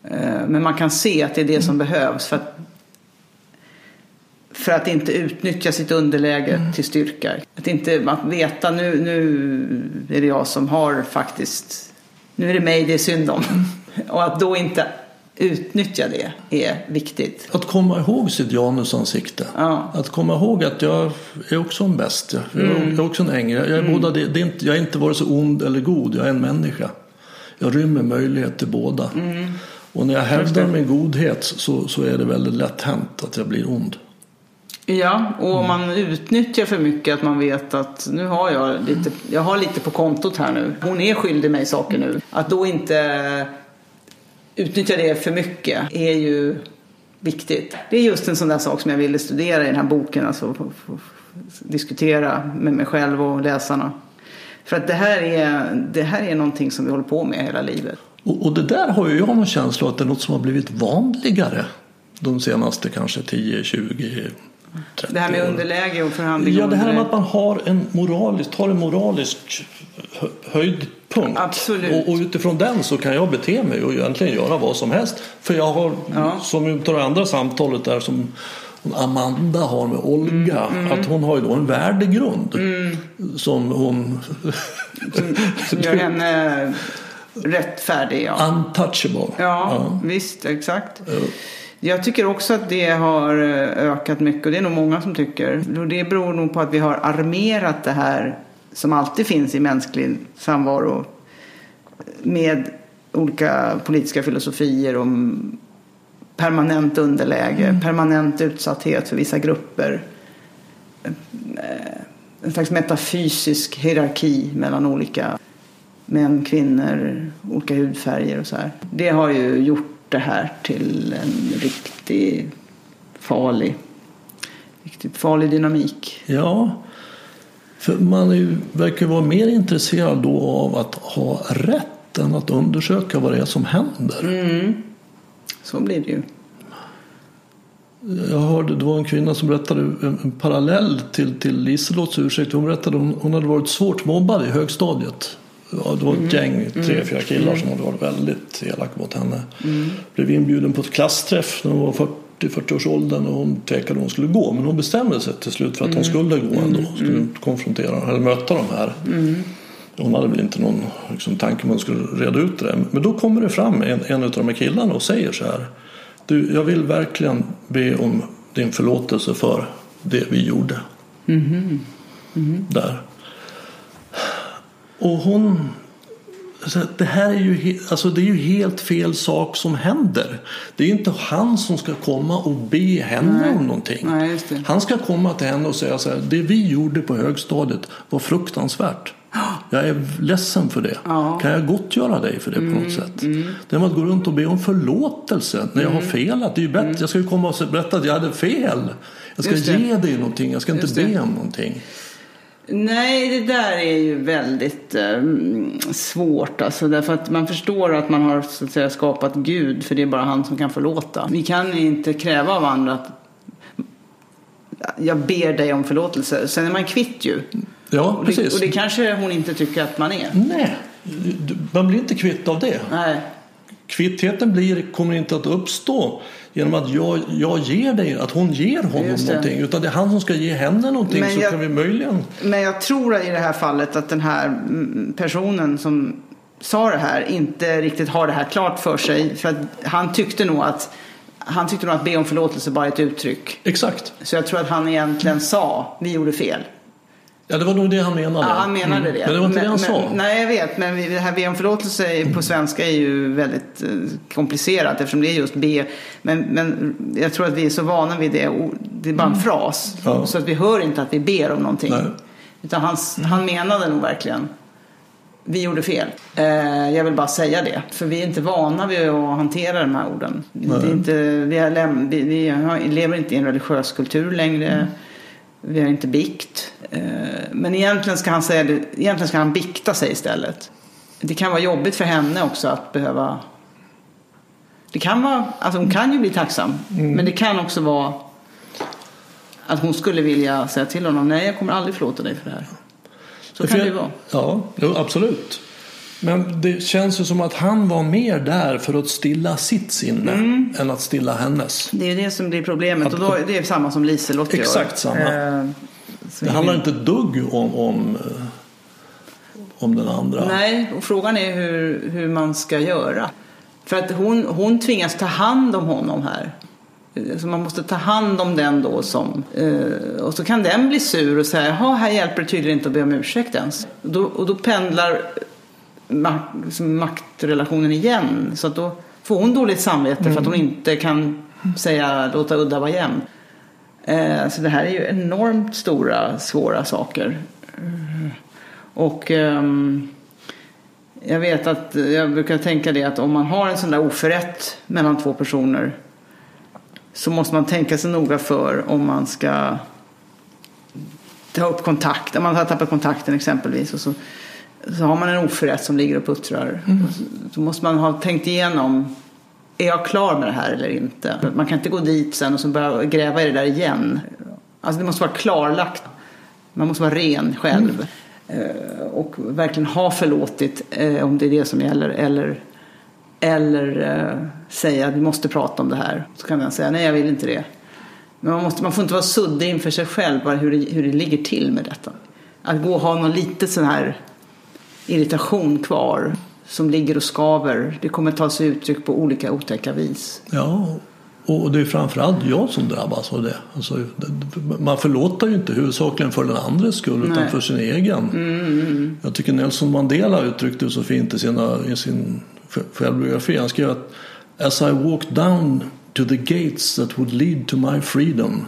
Eh, Men man kan se att det är det som behövs för att för att inte utnyttja sitt underläge till styrka. Att inte att veta nu, nu är det jag som har faktiskt, nu är det mig det är synd om. Och att då inte utnyttja det är viktigt. Att komma ihåg sitt janusansikte. Ja. Att komma ihåg att jag är också en bäst. Jag jag Mm. är också en ängel. Jag är, båda det, det är inte, jag är inte vare sig ond eller god. Jag är en människa. Jag rymmer möjlighet till båda. Mm. Och när jag hävdar min godhet så, så är det väldigt lätt hänt att jag blir ond. Ja, och om man utnyttjar för mycket att man vet att nu har jag lite, jag har lite på kontot här nu. Hon är skyldig mig saker nu. Att då inte utnyttja det för mycket är ju viktigt. Det är just en sån där sak som jag ville studera i den här boken. Alltså diskutera med mig själv och läsarna. För att det här är, det här är någonting som vi håller på med hela livet. Och, och det där har ju jag någon känsla att det är något som har blivit vanligare de senaste kanske 10, 20, 30 Det här med underläge och förhandling. Ja, det här med att man har en moralisk, tar en moralisk hö- höjdpunkt. Absolut. Och, och utifrån den så kan jag bete mig och egentligen göra vad som helst. För jag har, Ja. som utav det andra samtalet där som Amanda har med Olga, Mm, att hon har ju då en värdegrund. Som hon... som gör henne rättfärdig. Ja. Untouchable. Ja, visst, exakt. Jag tycker också att det har eh, ökat mycket och det är nog många som tycker. Det beror nog på att vi har armerat det här som alltid finns i mänsklig samvaro med olika politiska filosofier om permanent underläge, permanent utsatthet för vissa grupper. Eh, En slags metafysisk hierarki mellan olika män, kvinnor, olika hudfärger och så här. Det har ju gjort det här till en riktigt farlig, riktigt farlig dynamik. Ja, för man är ju, verkar vara mer intresserad då av att ha rätt än att undersöka vad det är som händer. Så blir det ju. Jag hörde, det var en kvinna som berättade en, en parallell till, till Liselottes ursäkt. Hon berättade att hon, hon hade varit svårt mobbad i högstadiet. Ja, det var ett gäng, tre, fyra killar som hade varit väldigt elaka mot henne. Blev inbjuden på ett klassträff när hon var 40-40-årsåldern och hon tvekade om hon skulle gå. Men hon bestämde sig till slut för att hon skulle gå ändå. Skulle konfrontera eller möta de här. Hon hade väl inte någon liksom, tanke att hon skulle reda ut det. Men då kommer det fram en, en av de här killarna och säger så här. Du, jag vill verkligen be om din förlåtelse för det vi gjorde. Där. Och hon... Det här är ju, alltså det är ju helt fel sak som händer. Det är inte han som ska komma och be henne Nej. om någonting. Nej. Han ska komma till henne och säga så här. Det vi gjorde på högstadiet var fruktansvärt. Jag är ledsen för det. Ja. Mm, Kan jag gottgöra dig för det på något sätt? Det med att gå runt och be om förlåtelse när jag har felat. Det är ju bättre. Jag ska ju komma och berätta att jag hade fel. Jag ska ge dig någonting. Jag ska inte be om någonting. Nej, det där är ju väldigt eh, svårt. Alltså, därför att man förstår att man har så att säga, skapat Gud, för det är bara han som kan förlåta. Vi kan inte kräva av andra att jag ber dig om förlåtelse. Sen är man kvitt ju. Ja, Och det, precis. och det kanske hon inte tycker att man är. Nej, man blir inte kvitt av det. Nej. Kvittheten blir, kommer inte att uppstå genom att jag, jag ger dig, att hon ger honom någonting. Utan det är han som ska ge henne någonting Men så jag- kan vi möjligen... Men jag tror i det här fallet att den här mm, personen som sa det här inte riktigt har det här klart för sig. För att han tyckte nog att han tyckte nog att be om förlåtelse bara är ett uttryck. Exakt. Så jag tror att han egentligen sa vi gjorde fel. Ja, det var nog det han menade. Ja, han menade Mm. det. Men det var inte det han men, sa. Nej, jag vet. Men det här om förlåtelse på svenska är ju väldigt eh, komplicerat eftersom det är just be. Men, men jag tror att vi är så vana vid det. Det är bara en fras. Mm. Ja. Så att vi hör inte att vi ber om någonting. Nej. Utan han, han menade nog verkligen vi gjorde fel. Eh, jag vill bara säga det. För vi är inte vana vid att hantera de här orden. Det är inte, vi, har vi, vi lever inte i en religiös kultur längre. Vi har inte bikt. Eh, men egentligen ska, han säga egentligen ska han bikta sig istället. Det kan vara jobbigt för henne också att behöva... Det kan vara, alltså hon kan ju bli tacksam. Men det kan också vara att hon skulle vilja säga till honom nej jag kommer aldrig förlåta dig för det här. Så kan det ju vara. Ja, absolut. Men det känns ju som att han var mer där för att stilla sitt sinne Mm. än att stilla hennes. Det är ju det som blir problemet. Och då, det är samma som Liselott gör. Exakt samma. Eh, Det handlar inte ett dugg om, om, eh, om den andra. Nej, och frågan är hur, hur man ska göra. För att hon, hon tvingas ta hand om honom här. Eh, Så man måste ta hand om den då som... Eh, och så kan den bli sur och säga, jaha, här hjälper det tydligen inte att be om ursäkt ens. Och då, och då pendlar maktrelationen igen. Så då får hon dåligt samvete för att hon inte kan säga, låta udda vara jämn. Eh, så det här är ju enormt stora, svåra saker. Eh, Och ehm, jag vet att jag brukar tänka det att om man har en sån där oförrätt mellan två personer så måste man tänka sig noga för om man ska ta upp kontakt. Om man har tappat kontakten exempelvis och så, så har man en oförrätt som ligger och puttrar. Då måste man ha tänkt igenom är jag klar med det här eller inte? Man kan inte gå dit sen och så börja gräva i det där igen. Alltså det måste vara klarlagt. Man måste vara ren själv. Eh, Och verkligen ha förlåtit eh, om det är det som gäller. Eller, eller eh, säga att vi måste prata om det här. Så kan man säga nej jag vill inte det. Men man, måste, man får inte vara suddig inför sig själv bara hur det, hur det ligger till med detta. Att gå och ha någon lite sån här irritation kvar. som ligger och skaver. Det kommer ta sig uttryck på olika otäcka vis. Ja, och det är framförallt jag som drabbas av det. Alltså, man förlåter ju inte huvudsakligen för den andres skull Nej. utan för sin egen. Mm, Jag tycker Nelson Mandela uttryckte det så fint i, sina, i sin självbiografi. Han skrev att As I walked down to the gates that would lead to my freedom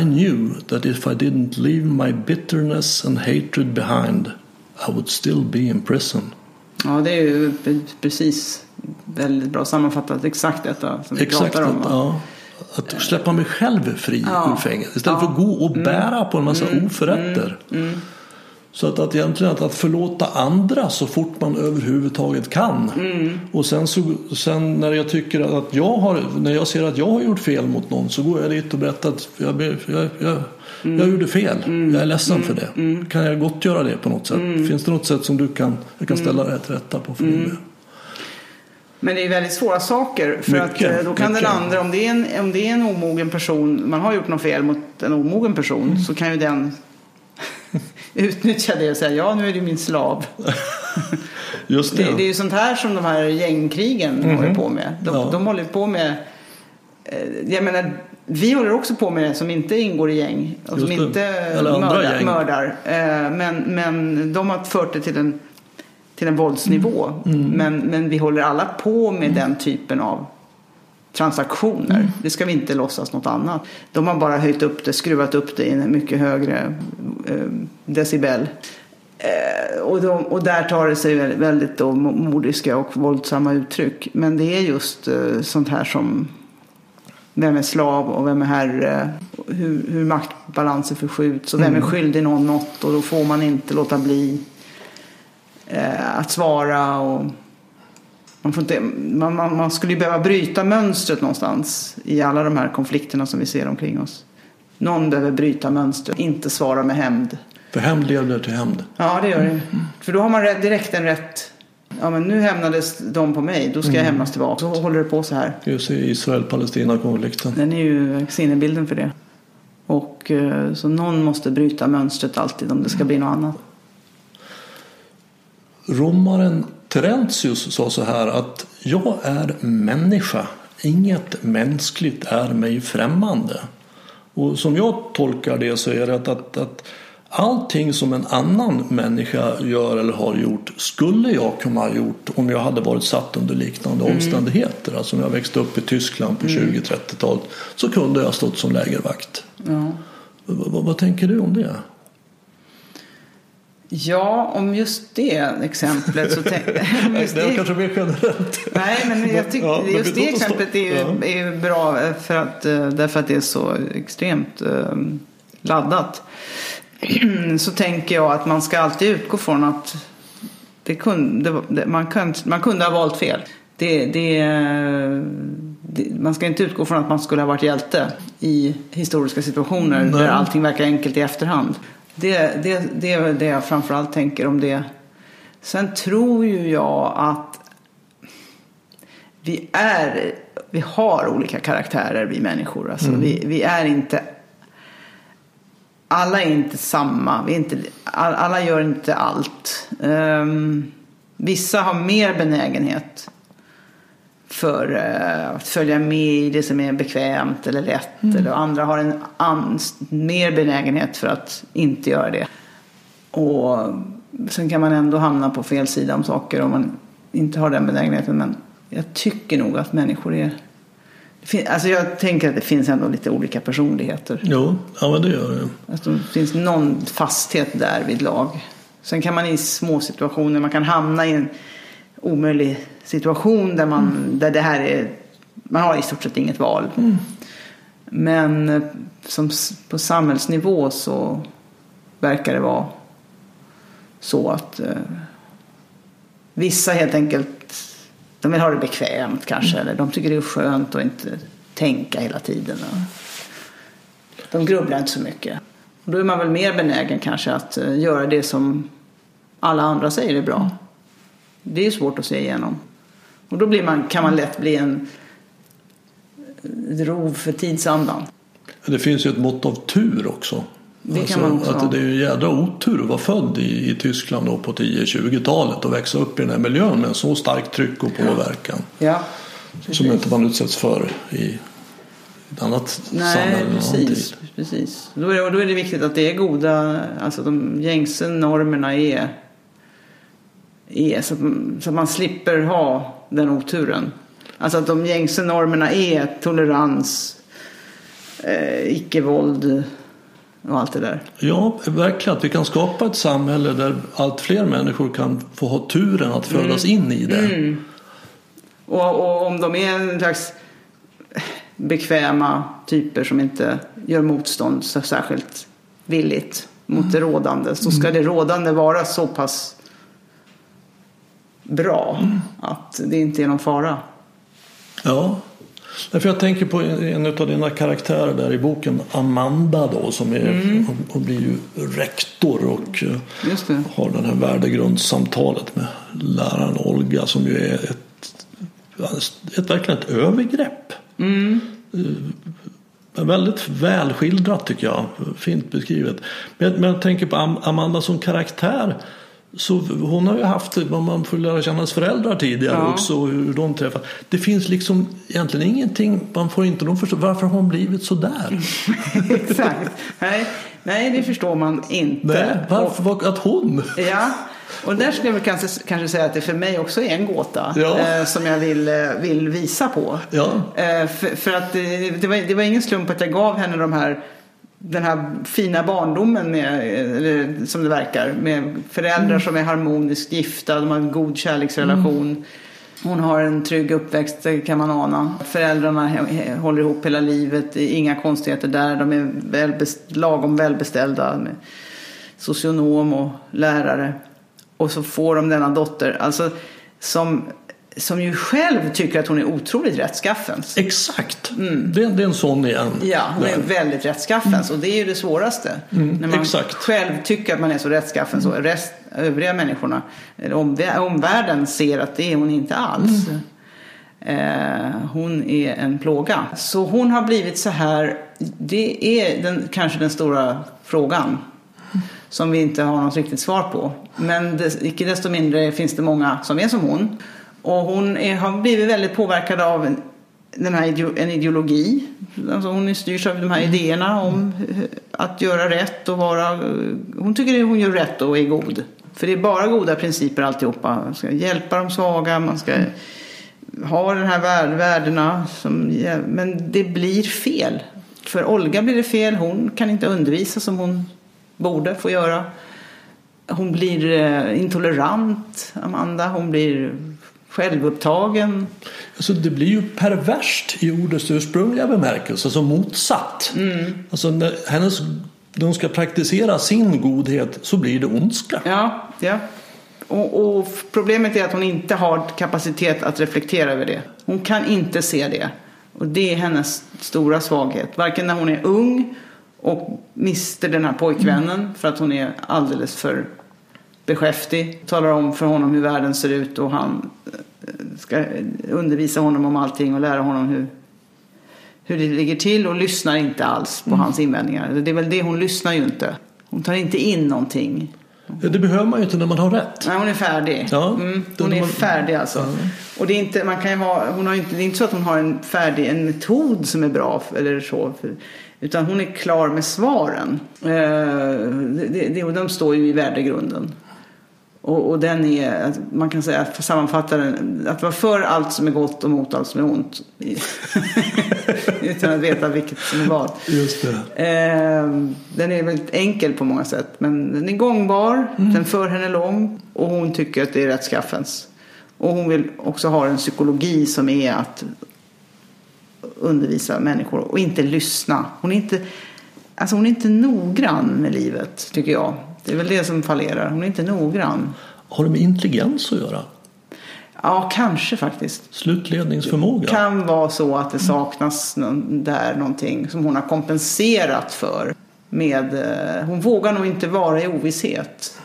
I knew that if I didn't leave my bitterness and hatred behind I would still be in prison. Ja, det är ju precis väldigt bra sammanfattat. Exakt detta som vi Exakt, pratar om. att, ja, att släppa mig själv fri Ja. ur fängelse istället Ja. Mm. för att gå och bära på en massa oförrätter. Så att, att egentligen att, att förlåta andra så fort man överhuvudtaget kan. Mm. Och sen, så, sen när jag tycker att jag har, när jag ser att jag har gjort fel mot någon så går jag dit och berättar att jag, jag, jag, Mm. jag gjorde fel. Jag är ledsen för det. Kan jag gott göra det på något sätt? Mm. Finns det något sätt som du kan, jag kan ställa det till rätta på för din del? Men det är väldigt svåra saker. För Mycket, att eh, då kan mycket. den andra, om det, är en, om det är en omogen person, man har gjort något fel mot en omogen person, Mm. så kan ju den utnyttja det och säga ja nu är du min slav. Just det. Det, det är ju sånt här som de här gängkrigen håller på med. De. Ja. de håller på med, eh, jag menar, vi håller också på med det som inte ingår i gäng och som inte mördar. mördar. Eh, Men, men de har fört det till en, till en våldsnivå. Mm. Men, men vi håller alla på med den typen av transaktioner. Mm. Det ska vi inte låtsas något annat. De har bara höjt upp det, skruvat upp det i en mycket högre eh, decibel. Eh, och, de, och där tar det sig väldigt, väldigt då mordiska och våldsamma uttryck. Men det är just eh, sånt här som vem är slav och vem är herre? Hur, hur maktbalanser förskjuts och vem är skyldig någon något och då får man inte låta bli eh, att svara. Och man, får inte, man, man, man skulle ju behöva bryta mönstret någonstans i alla de här konflikterna som vi ser omkring oss. Någon behöver bryta mönstret, inte svara med hämnd. För hämnd leder till hämnd. Ja, det gör det. För då har man direkt en rätt. Ja, men nu hämnades de på mig, då ska jag hämnas tillbaka. Så håller det på så här. Just Israel-Palestina-konflikten. Den är ju sinnebilden för det. Och eh, så någon måste bryta mönstret alltid om det ska bli något annat. Romaren Terentius sa så här att jag är människa, inget mänskligt är mig främmande. Och som jag tolkar det så är det att, att, att allting som en annan människa gör eller har gjort skulle jag kunna ha gjort om jag hade varit satt under liknande omständigheter. Alltså om jag växte upp i Tyskland på 20-30-talet så kunde jag ha stått som lägervakt. Ja. Vad, tänker du om det? ja, om just det exemplet så tänk, om just Det kanske mer generellt. Nej, men jag tycker Ja, just det exemplet är ju, är ju bra för att, eh, därför att det är så extremt eh, laddat. Så tänker jag att man ska alltid utgå från att det kunde, man, kunde, man kunde ha valt fel. Det, det, det, man ska inte utgå från att man skulle ha varit hjälte i historiska situationer Nej. där allting verkar enkelt i efterhand. Det, det, det är väl det jag framförallt tänker om det. Sen tror ju jag att vi är, vi har olika karaktärer vi människor. Alltså vi, vi är inte, alla är inte samma. Vi inte, all- alla gör inte allt. Ehm, vissa har mer benägenhet för eh, att följa med i det som är bekvämt eller lätt. Eller andra har en an, mer benägenhet för att inte göra det. Och sen kan man ändå hamna på fel sida om saker om man inte har den benägenheten. Men jag tycker nog att människor är... Alltså jag tänker att det finns ändå lite olika personligheter. Jo, ja men det gör det. Att det finns någon fasthet där vid lag. Sen kan man i små situationer, man kan hamna i en omöjlig situation där, man, där det här är, man har i stort sett inget val. Men eh, som, på samhällsnivå så verkar det vara så att eh, vissa helt enkelt de vill ha det bekvämt kanske. Eller de tycker det är skönt att inte tänka hela tiden. De grubblar inte så mycket. Då är man väl mer benägen kanske att eh, göra det som alla andra säger är bra. Det är svårt att se igenom. Och då blir man, kan man lätt bli en ett rov för tidsandan. Det finns ju ett mått av tur också Det alltså, kan man också att det är ju en jädra otur att vara född i, i Tyskland då på 10-20-talet och växa upp i den här miljön med en så starkt tryck och påverkan. Ja, Som inte man utsätts för i ett annat samhälle. Nej, någon precis. precis. Då, är det, då är det viktigt att det är goda, alltså de gängse normerna är, är så, att, så att man slipper ha den oturen. Alltså att de gängse normerna är tolerans, eh, icke-våld och allt det där. Ja, verkligen. Att vi kan skapa ett samhälle där allt fler människor kan få ha turen att födas Mm. in i det. Och, och om de är en slags bekväma typer som inte gör motstånd så särskilt villigt mot det rådande så ska det rådande vara så pass bra att det inte är någon fara. Ja, Därför jag tänker på en av dina karaktärer där i boken, Amanda då, som är, Mm. hon blir ju rektor och eh, har det här värdegrundssamtalet med läraren Olga som ju är ett, ett verkligen ett övergrepp. Mm. Eh, Väldigt väl skildrat tycker jag, fint beskrivet. Men, men jag tänker på Am- Amanda som karaktär. Så hon har ju haft, man får lära känna hennes föräldrar tidigare Ja. också, och hur de träffas. Det finns liksom egentligen ingenting, man får inte de förstå, varför har hon blivit så där? Exakt. Nej, nej, det förstår man inte. Nej, varför, var, att hon? Ja, och där skulle jag kanske, kanske säga att det för mig också är en gåta Ja. eh, som jag vill, eh, vill visa på. Ja. Eh, för, för att det, det, var, det var ingen slump att jag gav henne de här, den här fina barndomen med, som det verkar, med föräldrar Mm. som är harmoniskt gifta, de har en god kärleksrelation. Mm. Hon har en trygg uppväxt kan man ana. Föräldrarna håller ihop hela livet, inga konstigheter där. De är välbest, lagom välbeställda med socionom och lärare. Och så får de denna dotter, alltså som, som ju själv tycker att hon är otroligt rättskaffens. Exakt, det, det är en sån igen. Mm. Ja, hon är väldigt rättskaffens och det är ju det svåraste. när man exakt. själv tycker att man är så rättskaffen så rest, övriga människorna, omvä- omvärlden ser att det är hon inte alls. Eh, hon är en plåga. Så hon har blivit så här, det är den, kanske den stora frågan. Som vi inte har något riktigt svar på. Men det, icke desto mindre finns det många som är som hon. Och hon är, har blivit väldigt påverkad av en, den här ideo, en ideologi. Alltså hon styrs av de här idéerna om hur- att göra rätt och vara... Hon tycker att hon gör rätt och är god. För det är bara goda principer alltihopa. Man ska hjälpa de svaga, man ska ha den här värd, värdena. Som, men det blir fel. För Olga blir det fel. Hon kan inte undervisa som hon borde få göra. Hon blir eh, intolerant, Amanda. Hon blir självupptagen. Alltså det blir ju perverst i ordets ursprungliga bemärkelse, alltså motsatt. Mm. Alltså när, hennes, hon ska praktisera sin godhet så blir det ondska. Ja, ja. Och, och problemet är att hon inte har kapacitet att reflektera över det. Hon kan inte se det. Och det är hennes stora svaghet. Varken när hon är ung och mister den här pojkvännen för att hon är alldeles för beskäftig. Talar om för honom hur världen ser ut och han eh, ska undervisa honom om allting och lära honom hur, hur det ligger till och lyssnar inte alls på hans invändningar. Det är väl det, hon lyssnar ju inte. Hon tar inte in någonting. Ja, Det behöver man ju inte när man har rätt. Nej, hon är färdig. Ja, mm, hon är man- färdig alltså. Och det är inte, man kan ju ha, hon har inte, det är inte så att hon har en färdig en metod som är bra eller så. För, utan hon är klar med svaren. Eh, det, det- och de står ju i värdegrunden. Och, och den är, man kan säga, sammanfatta den, att vara för allt som är gott och mot allt som är ont. Utan att veta vilket som är vad. Just det. Eh, den är väldigt enkel på många sätt. Men den är gångbar, den för henne långt och hon tycker att det är rättskaffens. Och hon vill också ha en psykologi som är att undervisa människor och inte lyssna. Hon är inte, alltså hon är inte noggrann med livet, tycker jag. Det är väl det som fallerar. Hon är inte noggrann. Har det med intelligens att göra? Ja, kanske faktiskt. Slutledningsförmåga? kan vara så att det saknas någon, där någonting som hon har kompenserat för. Med, eh, hon vågar nog inte vara i ovisshet.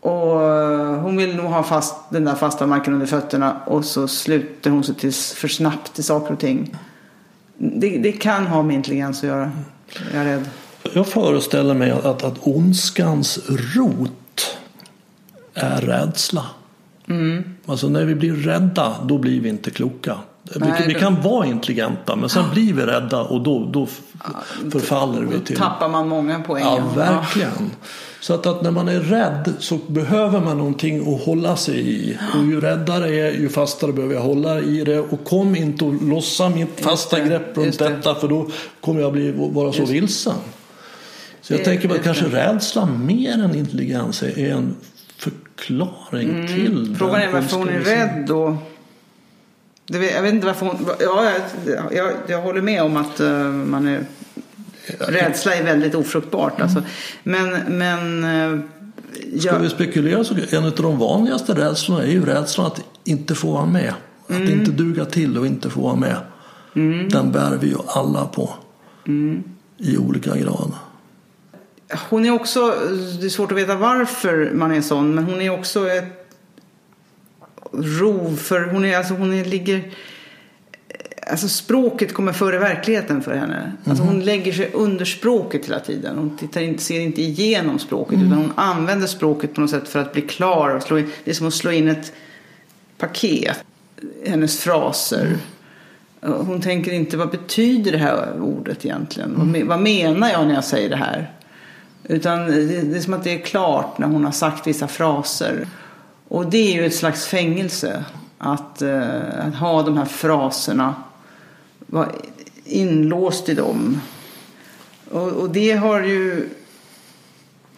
Och eh, hon vill nog ha fast, den där fasta marken under fötterna och så sluter hon sig till, för snabbt till saker och ting. Det, det kan ha med intelligens att göra. Jag är rädd. Jag föreställer mig att, att ondskans rot är rädsla. Mm. Alltså när vi blir rädda, då blir vi inte kloka. Nej, vi, vi, kan vara intelligenta men sen blir vi rädda och då, då förfaller vi till... Då tappar man många poäng. Ja, verkligen. Så att, att, när man är rädd så behöver man någonting att hålla sig i. Och ju räddare jag är, ju fastare behöver jag hålla i det. Och kom inte att lossa mitt fasta det, grepp runt det. detta för då kommer jag bli, vara så vilsen. Så jag tänker att kanske rädsla mer än intelligens är en förklaring mm. till Frågan är varför hon är rädd då. Det, jag vet inte varför hon... Ja, jag, jag, jag håller med om att uh, man är... Rädsla är väldigt ofruktbart. Mm. Alltså. Men... men uh, Ska jag, vi spekulera så en av de vanligaste rädslorna är ju rädslan att inte få vara med. Att mm. inte duga till och inte få vara med. Mm. Den bär vi ju alla på. Mm. I olika grad. Hon är också, det är svårt att veta varför man är sån, men hon är också ett rov för hon är, alltså hon är, ligger Alltså språket kommer före verkligheten för henne. Alltså hon lägger sig under språket hela tiden. Hon tittar inte, ser inte igenom språket mm. utan hon använder språket på något sätt för att bli klar. Och slå in, det är som att slå in ett paket. Hennes fraser. Mm. Hon tänker inte vad betyder det här ordet egentligen? Mm. Vad, menar jag när jag säger det här? Utan det, är som att det är klart när hon har sagt vissa fraser. Och det är ju ett slags fängelse. Att, eh, att ha de här fraserna, vara inlåst i dem. Och, och det har ju...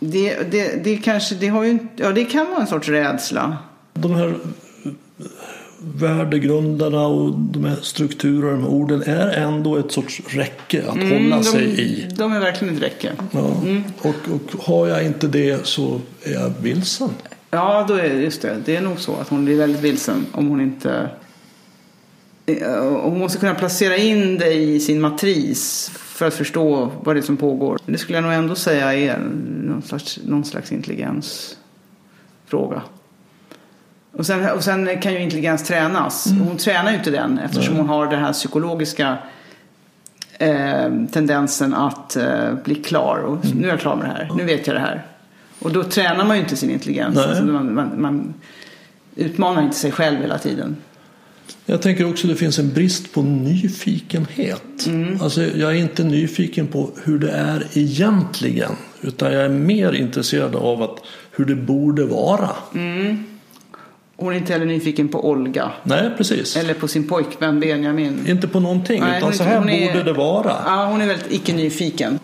Det, det, det, kanske, det, har ju, ja, det kan vara en sorts rädsla. De här värdegrundarna och de här strukturerna, de här orden är ändå ett sorts räcke att mm, hålla de, sig i. De är verkligen ett räcke. Ja. Mm. Och, och har jag inte det så är jag vilsen. Ja, då är, just det. Det är nog så att hon blir väldigt vilsen om hon inte... Hon måste kunna placera in dig i sin matris för att förstå vad det är som pågår. Det skulle jag nog ändå säga är någon slags, någon slags intelligensfråga. Och sen, och sen kan ju intelligens tränas. Mm. Hon tränar ju inte den eftersom Nej. hon har den här psykologiska eh, tendensen att eh, bli klar. Och mm. Nu är jag klar med det här. Nu vet jag det här. Och då tränar man ju inte sin intelligens. Alltså man, man, man, utmanar inte sig själv hela tiden. Jag tänker också att det finns en brist på nyfikenhet. Mm. Alltså jag är inte nyfiken på hur det är egentligen. Utan jag är mer intresserad av att, hur det borde vara. Mm. Hon är inte heller nyfiken på Olga. Nej, precis. Eller på sin pojkvän Benjamin. Inte på någonting, Nej, utan så här borde är, det vara. Ja, hon är väldigt icke-nyfiken.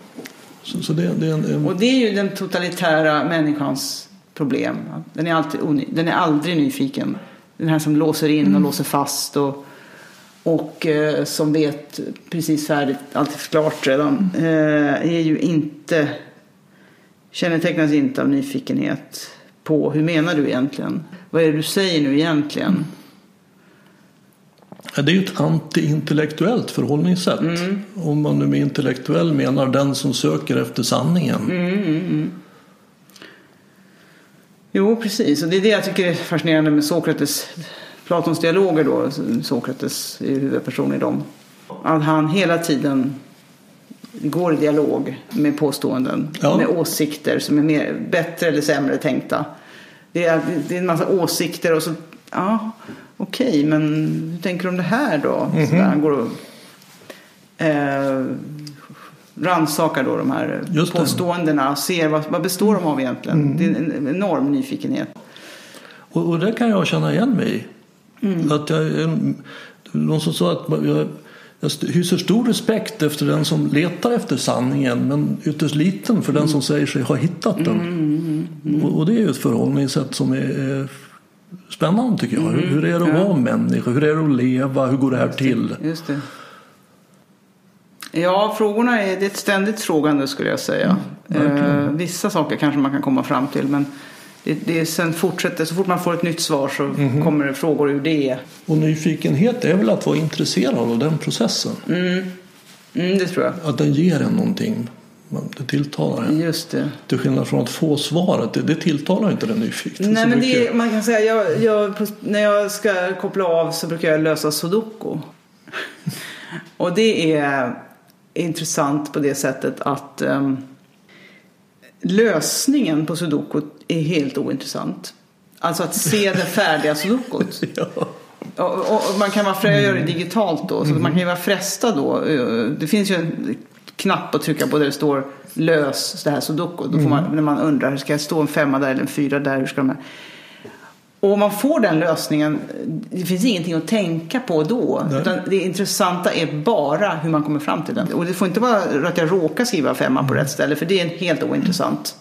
Så, så det, det är en, en... Och det är ju den totalitära människans problem. Den är, alltid den är aldrig nyfiken. Den här som låser in och mm. låser fast och, och eh, som vet precis färdigt, allt är klart redan. Mm. Eh, är ju inte, kännetecknas inte av nyfikenhet på hur menar du egentligen? Vad är det du säger nu egentligen? Det är ju ett antiintellektuellt förhållningssätt. Mm. Om man nu med intellektuell menar den som söker efter sanningen. Mm, mm, mm, jo, precis. Och det är det jag tycker är fascinerande med Sokrates, Platons dialoger då. Sokrates är huvudperson i dem. Att han hela tiden går i dialog med påståenden, ja. med åsikter som är mer, bättre eller sämre tänkta. Det är, det är en massa åsikter och så, ja, okej, okay, men hur tänker du om det här då? Mm -hmm. han går och eh, rannsakar då de här Just påståendena och ser vad, vad består de av egentligen. Mm. Det är en enorm nyfikenhet. Och, och det kan jag känna igen mig i. Mm. Att jag, någon som sa att jag, jag hyser stor respekt efter den som letar efter sanningen men ytterst liten för den mm. som säger sig ha hittat den. Mm, mm, mm, och, och, det är ju ett förhållningssätt som är, spännande tycker jag. Mm, hur är det att vara människa? Hur är det att leva? Hur går det här till? Just det. Ja, frågorna är, det är ett ständigt frågande skulle jag säga. Mm, eh, vissa saker kanske man kan komma fram till men det, det sen fortsätter, så fort man får ett nytt svar så mm. kommer det frågor ur det. Och nyfikenhet är väl att vara intresserad av den processen? Mm. Mm, det tror jag. Att den ger en någonting det tilltalar en. Just det. Till skillnad från att få svaret, det, det tilltalar inte den nyfikna. Nej, men det är, man kan säga, jag, jag, när jag ska koppla av så brukar jag lösa sudoku. och det är intressant på det sättet att um, lösningen på sudoku är helt ointressant. Alltså att se det färdiga sudokut. Ja. Och, och, man kan vara frä, göra det digitalt då, så man kan ju vara frestad då. Det finns ju en knapp att trycka på där det står lös det här sudoku. Då får man, när man undrar, ska jag stå en femma där eller en fyra där? Hur ska de här? Och om man får den lösningen, det finns ingenting att tänka på då. Nej. Utan det intressanta är bara hur man kommer fram till den. Och det får inte vara att jag råkar skriva femma på rätt ställe, för det är helt ointressant.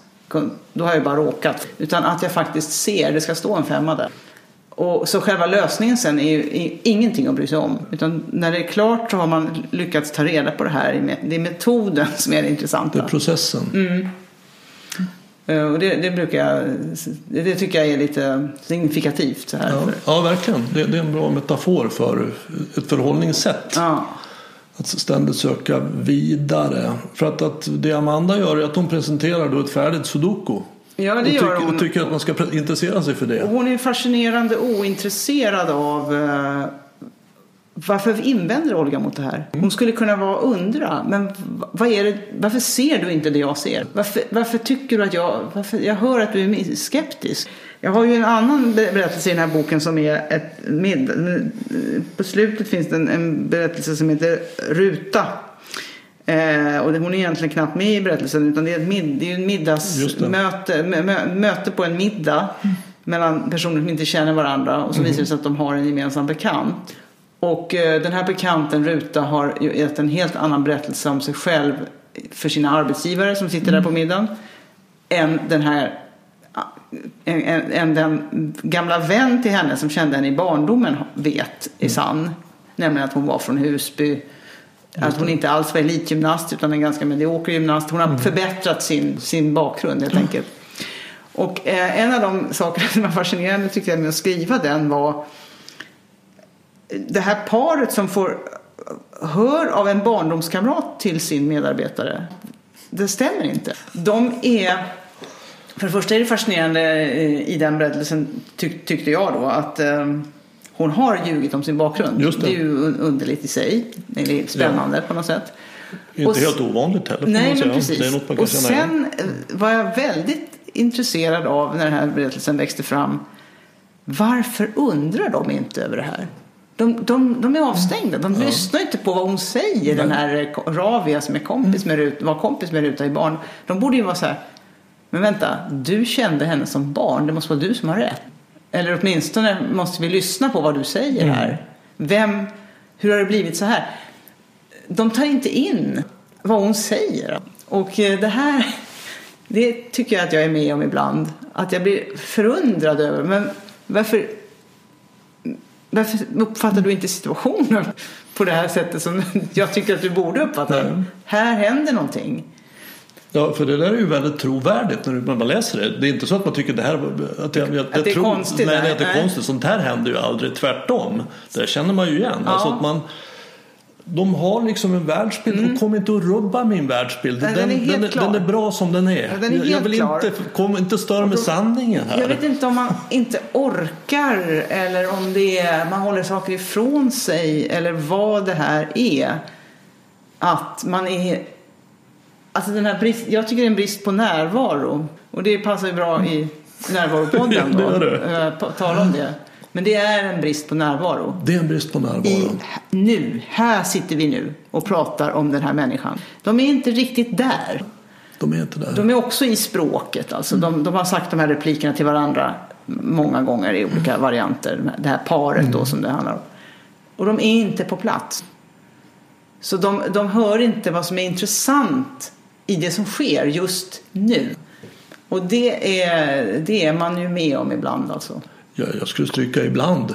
Då har jag bara råkat. Utan att jag faktiskt ser, det ska stå en femma där. Och så själva lösningen sen är ju är ingenting att bry sig om. Utan när det är klart så har man lyckats ta reda på det här. Det är metoden som är det Det är intressanta. processen. Eh, Och det, det brukar jag, det, tycker jag är lite signifikativt så här. Ja, ja verkligen. Det, det är en bra metafor för ett förhållningssätt. Ja. Att ständigt söka vidare. För att, att det Amanda gör är att hon presenterar då ett färdigt sudoku. Ja, det och gör tycker, hon. och tycker att man ska intressera sig för Och det. hon är fascinerande ointresserad av eh, varför invänder Olga mot det här? Hon skulle kunna vara undra, men vad är det, varför ser du inte det jag ser? Varför, varför tycker du att jag, varför, jag hör att du är skeptisk. Jag har ju en annan be- berättelse i den här boken som är ett med, på slutet finns det en, en berättelse som heter Ruta. Eh, och hon är egentligen knappt med i berättelsen utan det är, ett mid, det är det. middagsmöte mö, mö, möte på en middag mellan personer som inte känner varandra och så visar det sig att de har en gemensam bekant. Och eh, den här bekanten Ruta har gett en helt annan berättelse om sig själv för sina arbetsgivare som sitter där på middagen än den här än, än, än den gamla vän till henne som kände henne i barndomen vet är sann. Nämligen att hon var från Husby. Att hon inte alls var elitgymnast utan en ganska medioker gymnast. Hon har förbättrat sin, sin bakgrund helt enkelt. Och eh, en av de saker som var fascinerande tyckte jag med att skriva den var det här paret som får hör av en barndomskamrat till sin medarbetare. Det stämmer inte. De är för det första är det fascinerande eh, i den berättelsen tyck, tyckte jag då att eh, hon har ljugit om sin bakgrund. Just det. är ju un- underligt i sig. Det är spännande på något sätt. Inte Och helt ovanligt heller. Nej, men precis. Det och sen eh, var jag väldigt intresserad av när den här berättelsen växte fram. Varför undrar de inte över det här? De, de, de är avstängda. De lyssnar inte på vad hon säger, den här Ravia som är kompis med Ruta, var kompis med Ruta i barn. De borde ju vara så här, men vänta, du kände henne som barn, det måste vara du som har rätt. Eller åtminstone måste vi lyssna på vad du säger här. Vem, hur har det blivit så här? De tar inte in vad hon säger. Och eh, det här, det tycker jag att jag är med om ibland. Att jag blir förundrad över, men varför, varför uppfattar du inte situationen på det här sättet som jag tycker att du borde uppfatta den? Här händer någonting. Ja, för det där är ju väldigt trovärdigt när man läser det. Det är inte så att man tycker det här att, jag, jag, Att det är tror, konstigt, Nej, nej, att det är konstigt. Sånt här händer ju aldrig. Tvärtom. Det känner man ju igen. Ja. Alltså att man, de har liksom en världsbild och kommer inte att rubba min världsbild. Den, den är helt den, klar. den är bra som den är. Den är jag, vill klar. inte, kom inte störa med sanningen här. Jag vet inte om man inte orkar eller om det är man håller saker ifrån sig eller vad det här är. Att man är... Alltså den här brist, jag tycker det är en brist på närvaro. Och det passar ju bra i närvaropodden Det då. gör det. Eh, Tala om det. Men det är en brist på närvaro. Det är en brist på I, närvaro. nu, här sitter vi nu och pratar om den här människan. De är inte riktigt där. De är inte där. De är också i språket. Alltså. De, de har sagt de här replikerna till varandra många gånger i olika varianter. Det här paret då som det handlar om. Och de är inte på plats. Så de, de hör inte vad som är intressant i det som sker just nu. Och det är, det är man ju med om ibland alltså. Jag, jag skulle stryka ibland.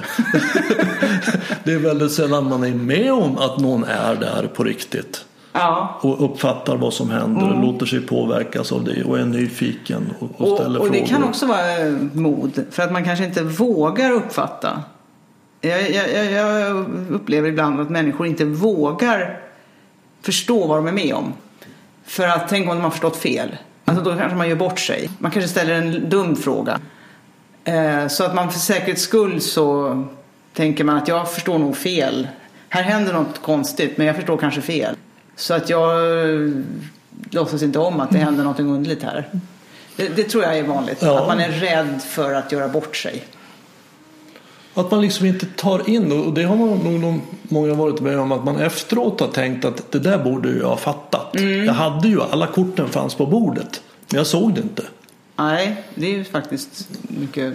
det är väldigt sällan man är med om att någon är där på riktigt. Ja. Och uppfattar vad som händer och låter sig påverkas av det och är nyfiken och, och Och, ställer och det frågor. kan också vara eh, mod. För att man kanske inte vågar uppfatta. Jag, jag, jag- jag upplever ibland att människor inte vågar förstå vad de är med om. För att tänk om de har förstått fel. Alltså då kanske man gör bort sig. Man kanske ställer en dum fråga. Eh, så att man för säkerhets skull så tänker man att jag förstår nog fel. Här händer något konstigt men jag förstår kanske fel. Så att jag eh, låtsas inte om att det händer något underligt här. Det, det tror jag är vanligt. Ja. Att man är rädd för att göra bort sig. Att man liksom inte tar in, och det har man nog många varit med om, att man efteråt har tänkt att det där borde jag ha fattat. Mm. Jag hade ju, alla korten fanns på bordet, men jag såg det inte. Nej, det är ju faktiskt mycket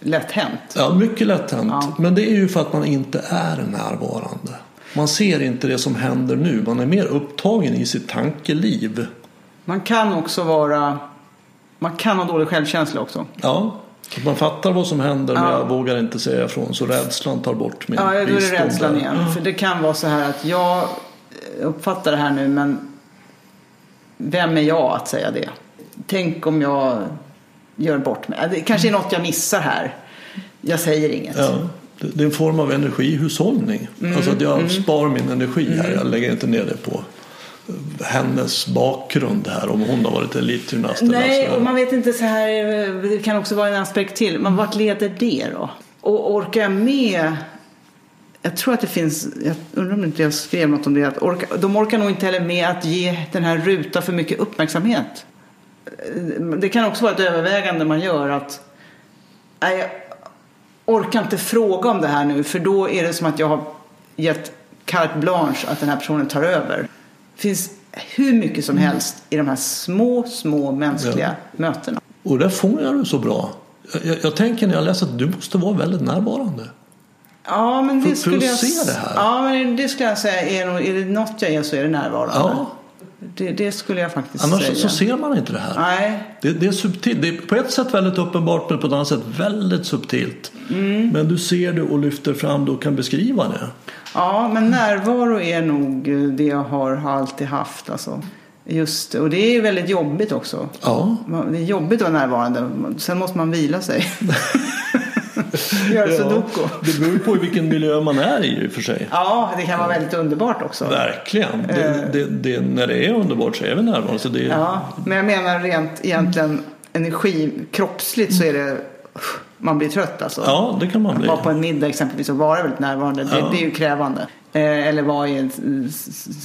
lätt hänt. Ja, mycket lätt hänt. Ja. Men det är ju för att man inte är närvarande. Man ser inte det som händer nu. Man är mer upptagen i sitt tankeliv. Man kan också vara... Man kan ha dålig självkänsla också. Ja, att man fattar vad som händer men Ja. jag vågar inte säga ifrån. Så rädslan tar bort min Ja, då är det rädslan igen. För det kan vara så här att jag uppfattar det här nu men vem är jag att säga det? Tänk om jag gör bort mig. Det kanske är något jag missar här. Jag säger inget. Ja, det är en form av energihushållning. Mm, Alltså att jag spar min energi här. Jag lägger inte ner det på hennes bakgrund här. Om hon har varit elitgymnast. Nej, sådär. och man vet inte så här. Det kan också vara en aspekt till. Men vart leder det då? Och orkar jag med? Jag tror att det finns, jag undrar om inte jag skrev något om det. Att orka, de orkar nog inte heller med att ge den här ruta för mycket uppmärksamhet. Det kan också vara ett övervägande man gör att nej, jag orkar inte fråga om det här nu för då är det som att jag har gett carte blanche att den här personen tar över. Det finns hur mycket som helst i de här små, små mänskliga mötena. Och det fångar du så bra. Jag, jag, jag tänker när jag läser att du måste vara väldigt närvarande. Ja, men det För- för skulle att jag... se det här. Ja, men det skulle jag säga är nog, är det något jag är så är det närvarande. Ja. Det, det skulle jag faktiskt Annars säga. så ser man inte det här. Nej, Det, det är subtilt. Det är på ett sätt väldigt uppenbart men på ett annat sätt väldigt subtilt. Mm. Men du ser det och lyfter fram det och kan beskriva det. Ja, men närvaro är nog det jag har, har alltid haft. Alltså. Just det. Och det är väldigt jobbigt också. Ja, Det är jobbigt att vara närvarande. Sen måste man vila sig. Göra sudoku. det beror ju på i vilken miljö man är i i och för sig. Ja, det kan vara väldigt underbart också. Verkligen. Det, det, det, när det är underbart så är vi närvarande. Så det, Ja, men jag menar rent egentligen energi, kroppsligt så är det man blir trött alltså. ja, det kan man bli. Vara på en middag exempelvis och vara väldigt närvarande. Det, Ja. det är ju krävande. Eh, eller vara i ett eh,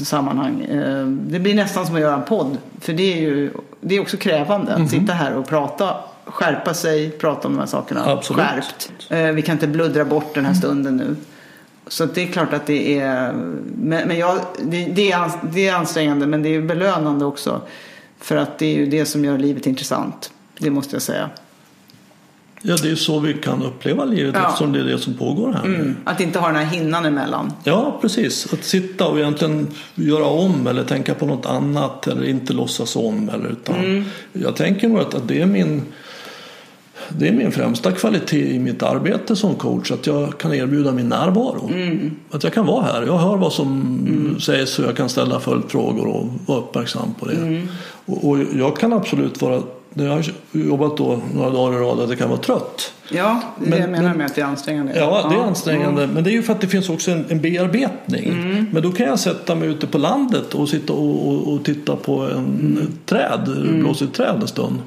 sammanhang. Eh, det blir nästan som att göra en podd. För det är ju det är också krävande att sitta här och prata. Skärpa sig, prata om de här sakerna. Absolut. Skärpt. Eh, vi kan inte bluddra bort den här stunden nu. Så det är klart att det är, men, jag, det, det, är ans- det är ansträngande men det är belönande också. För att det är ju det som gör livet intressant. Det måste jag säga. Ja, det är så vi kan uppleva livet Ja. eftersom det är det som pågår här. Mm. Att inte ha den här hinnan emellan. Ja, precis. Att sitta och egentligen göra om eller tänka på något annat eller inte låtsas om. Eller, utan Mm. Jag tänker nog att det är min det är min främsta kvalitet i mitt arbete som coach. Att jag kan erbjuda min närvaro. Mm. Att jag kan vara här. Jag hör vad som sägs och jag kan ställa följdfrågor och vara uppmärksam på det. Mm. Och, och jag kan absolut vara, när jag har jobbat då några dagar i rad, att jag kan vara trött. Ja, det är Men- jag menar men- med att det är ansträngande. Ja, det är ansträngande. Men det är ju för att det finns också en, en bearbetning. Mm. Men då kan jag sätta mig ute på landet och sitta och, och, och titta på en Mm. träd, ett träd en stund.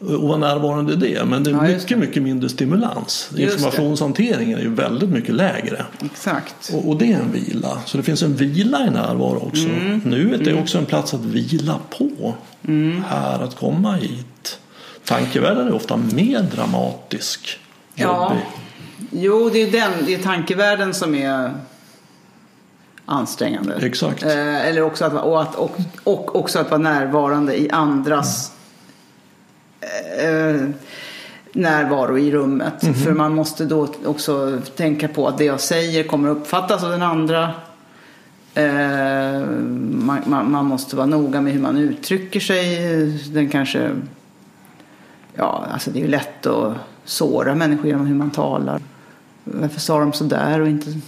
Och vara närvarande i det. Men det är Ja, just mycket, mycket mindre stimulans. det. Informationshanteringen är ju väldigt mycket lägre. Exakt. Och, och det är en vila. Så det finns en vila i närvaro också. Mm. Nuet är också en plats att vila på. Här, att komma hit. Tankevärlden är ofta mer dramatisk. Ja. jobbig. Jo, det är, den, det är tankevärlden som är ansträngande. Exakt. Eh, eller också att, och, att, och, och också att vara närvarande i andras eh, närvaro i rummet. Mhm. För man måste då också tänka på att det jag säger kommer uppfattas av den andra. Eh, man, man, man måste vara noga med hur man uttrycker sig. Den kanske... Ja, alltså det är ju lätt att såra människor genom hur man talar. Varför sa de så där och inte...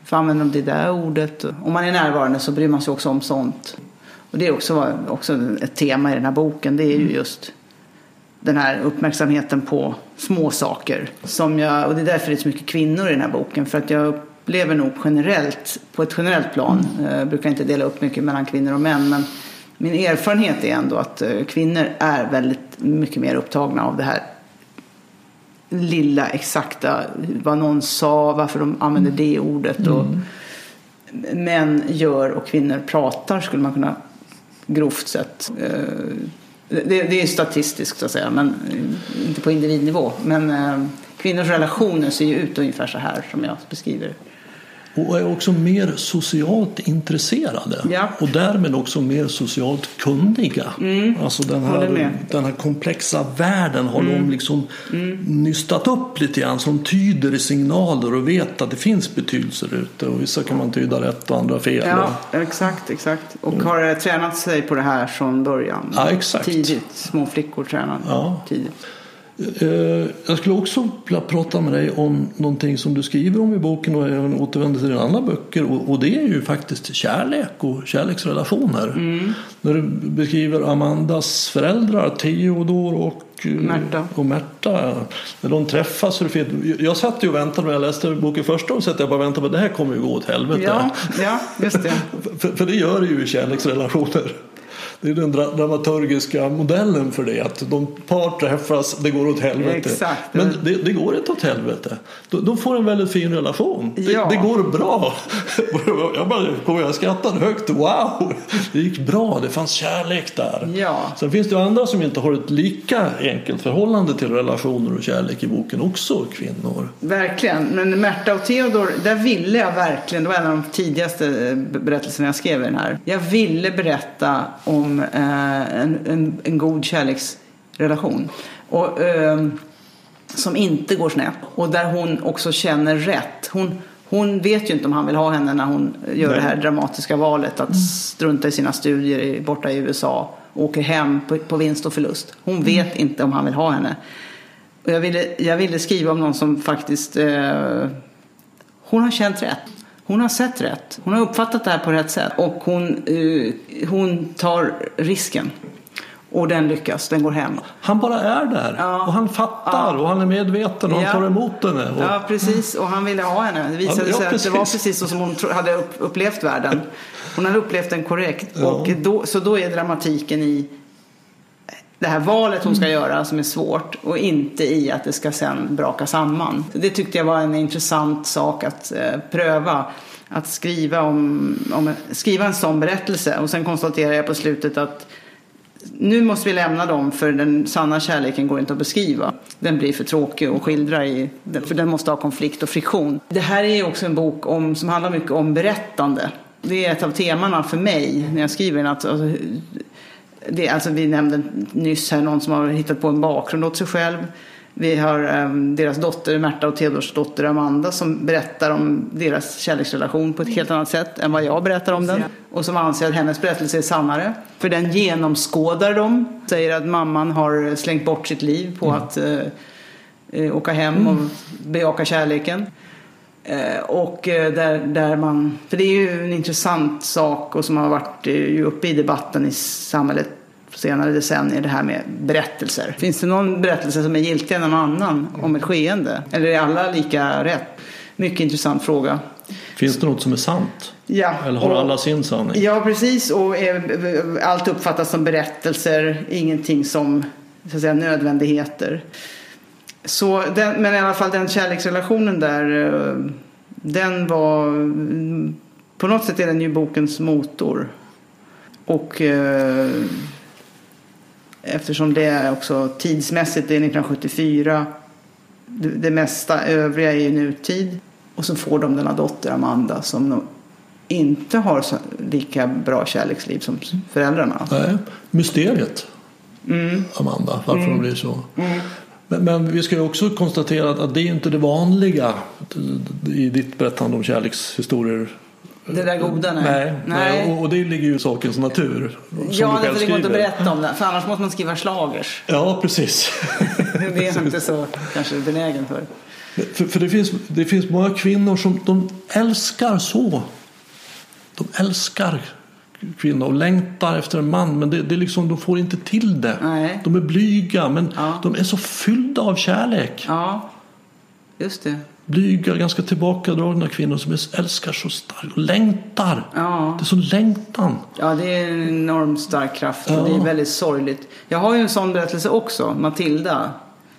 Varför använder de det där ordet? Om man är närvarande så bryr man sig också om sånt. Och det är också, också ett tema i den här boken. Det är ju just den här uppmärksamheten på små saker. Som jag, och det är därför det är så mycket kvinnor i den här boken. För att jag upplever nog generellt, på ett generellt plan, eh, jag brukar inte dela upp mycket mellan kvinnor och män, men min erfarenhet är ändå att eh, kvinnor är väldigt mycket mer upptagna av det här lilla exakta, vad någon sa, varför de använder det ordet. Och män gör och kvinnor pratar skulle man kunna grovt sett. Det, det är statistiskt så att säga, men eh, inte på individnivå. Men eh, kvinnors relationer ser ju ut ungefär så här som jag beskriver. Och är också mer socialt intresserade. Ja. Och därmed också mer socialt kunniga. Alltså den Mm. Här. Mm. den här komplexa världen har de liksom nystat upp lite grann. Som tyder i signaler och vet att det finns betydelser ute. Och vissa kan man tyda rätt och andra fel. Ja, exakt, exakt. Och har eh, tränat sig på det här från början. Ja, exakt. Tidigt. Små flickor tränar Ja. tidigt. Eh, Jag skulle också vilja prata med dig om någonting som du skriver om i boken och även återvänder till dina andra böcker. Och det är ju faktiskt kärlek och kärleksrelationer. Mm. När du beskriver Amandas föräldrar, Theodor och eh, Märta. Och Märta. När de träffas. Jag satt ju och väntade när jag läste boken första gången. Så att jag bara väntade på att det här kommer ju gå åt helvete. Ja, ja, just det. För, för det gör det ju i kärleksrelationer. Det är den dra- dramaturgiska modellen för det. Att de par träffas, det går åt helvete. Exakt. Men det, det går inte åt helvete. De, de får en väldigt fin relation. Det, Ja. det går bra. Jag, bara, kom, jag skrattade högt. Wow! Det gick bra. Det fanns kärlek där. Ja. Sen finns det andra som inte har ett lika enkelt förhållande till relationer och kärlek i boken. Också kvinnor. Verkligen. Men Märta och Theodor, där ville jag verkligen, det var en av de tidigaste berättelserna jag skrev i den här. Jag ville berätta om eh, en, en, en god kärleksrelation. Och, eh, som inte går snett. Och där hon också känner rätt. Hon, hon vet ju inte om han vill ha henne när hon gör Nej. det här dramatiska valet att strunta i sina studier i, borta i USA. Och åker hem på, på vinst och förlust. Hon vet inte om han vill ha henne. Och jag, ville, jag ville skriva om någon som faktiskt... Eh, hon har känt rätt. Hon har sett rätt. Hon har uppfattat det här på rätt sätt. Och hon, eh, hon tar risken. Och den lyckas. Den går hem. Han bara är där. Ja. Och han fattar Ja. och han är medveten och Ja. han tar emot henne. Och, Ja, precis. Och han ville ha henne. Det visade sig att det var precis. så som hon hade upp, upplevt världen. Hon hade upplevt den korrekt. Och då, så då är dramatiken i det här valet hon ska göra som är svårt och inte i att det ska sen braka samman. Det tyckte jag var en intressant sak att eh, pröva. Att skriva, om, om, skriva en sån berättelse och sen konstaterar jag på slutet att nu måste vi lämna dem för den sanna kärleken går inte att beskriva. Den blir för tråkig att skildra i, för den måste ha konflikt och friktion. Det här är också en bok om, som handlar mycket om berättande. Det är ett av temana för mig när jag skriver den. Att, alltså, det, alltså, vi nämnde nyss här någon som har hittat på en bakgrund åt sig själv. Vi har um, deras dotter Märta och Theodors dotter Amanda som berättar om deras kärleksrelation på ett helt annat sätt än vad jag berättar om den. Och som anser att hennes berättelse är sannare. För den genomskådar dem. Säger att mamman har slängt bort sitt liv på att uh, uh, åka hem och bejaka kärleken. Eh, och eh, där, där man, för det är ju en intressant sak och som har varit eh, ju uppe i debatten i samhället på senare decennier, det här med berättelser. Finns det någon berättelse som är giltigare än någon annan om ett skeende? Eller är alla lika rätt? Mycket intressant fråga. Finns det något som är sant? Ja, Eller har och- alla sin sanning? Ja, precis. Och allt uppfattas som berättelser, ingenting som så att säga, nödvändigheter. Så den, men i alla fall den kärleksrelationen där, eh, den var... mm, På något sätt är den ju bokens motor. Och eh, eftersom det är också tidsmässigt, det är 1974. Det, det mesta övriga är ju nutid. Och så får de denna dotter Amanda som inte har lika bra kärleksliv som föräldrarna. Nej, mysteriet. Mm. Amanda, varför det blir så. Men, men vi ska ju också konstatera att, att det är inte det vanliga i ditt berättande om kärlekshistorier. Det där goda, nej. Nej, Nej. Och, och det ligger ju i sakens natur. Ja, det går inte att berätta om det. För annars måste man skriva slagers. Ja, precis. Det är jag inte så kanske benägen för. För, för det, finns, det finns många kvinnor som de älskar så. De älskar kvinnor och längtar efter en man men det, det är liksom, de får inte till det. Nej. De är blyga men Ja. de är så fyllda av kärlek. Ja, just det. Blyga, ganska tillbakadragna kvinnor som älskar så starkt och längtar. Ja. Det är sån längtan. Ja, det är en enormt stark kraft och Ja. det är väldigt sorgligt. Jag har ju en sån berättelse också, Matilda.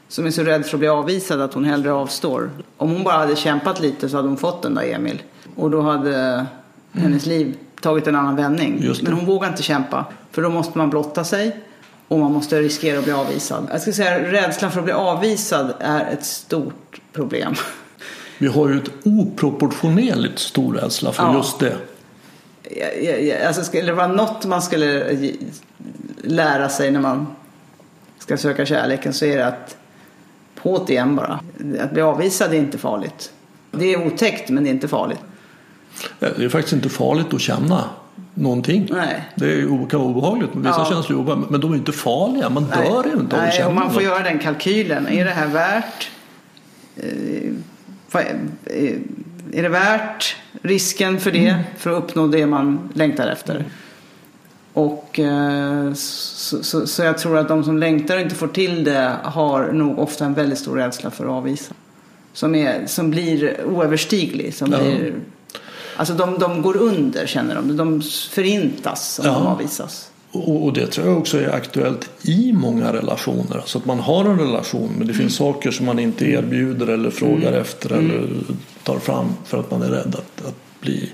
Som är så rädd för att bli avvisad att hon hellre avstår. Om hon bara hade kämpat lite så hade hon fått den där Emil. Och då hade hennes liv tagit en annan vändning. Men hon vågar inte kämpa. För då måste man blotta sig. Och man måste riskera att bli avvisad. Jag skulle säga rädslan för att bli avvisad är ett stort problem. Vi har ju ett oproportionerligt stor rädsla för Ja. just det. Alltså skulle det vara något man skulle lära sig när man ska söka kärleken så är det att på det igen bara. Att bli avvisad är inte farligt. Det är otäckt men det är inte farligt. Det är faktiskt inte farligt att känna någonting. Nej. Det kan vara obehagligt med vissa Ja. känslor, men de är inte farliga. Man Nej. dör ju inte av att känna man får något. göra den kalkylen. Är det här värt eh, eh, är det värt risken för det för att uppnå det man längtar efter? Och eh, så, så, så jag tror att de som längtar och inte får till det har nog ofta en väldigt stor rädsla för att avvisa. Som, är, som blir oöverstiglig. Som Ja. blir, alltså de, de går under känner de. De förintas om Ja. de avvisas. Och, och det tror jag också är aktuellt i många relationer. Alltså att man har en relation men det finns Mm. saker som man inte erbjuder eller frågar efter eller tar fram för att man är rädd att, att bli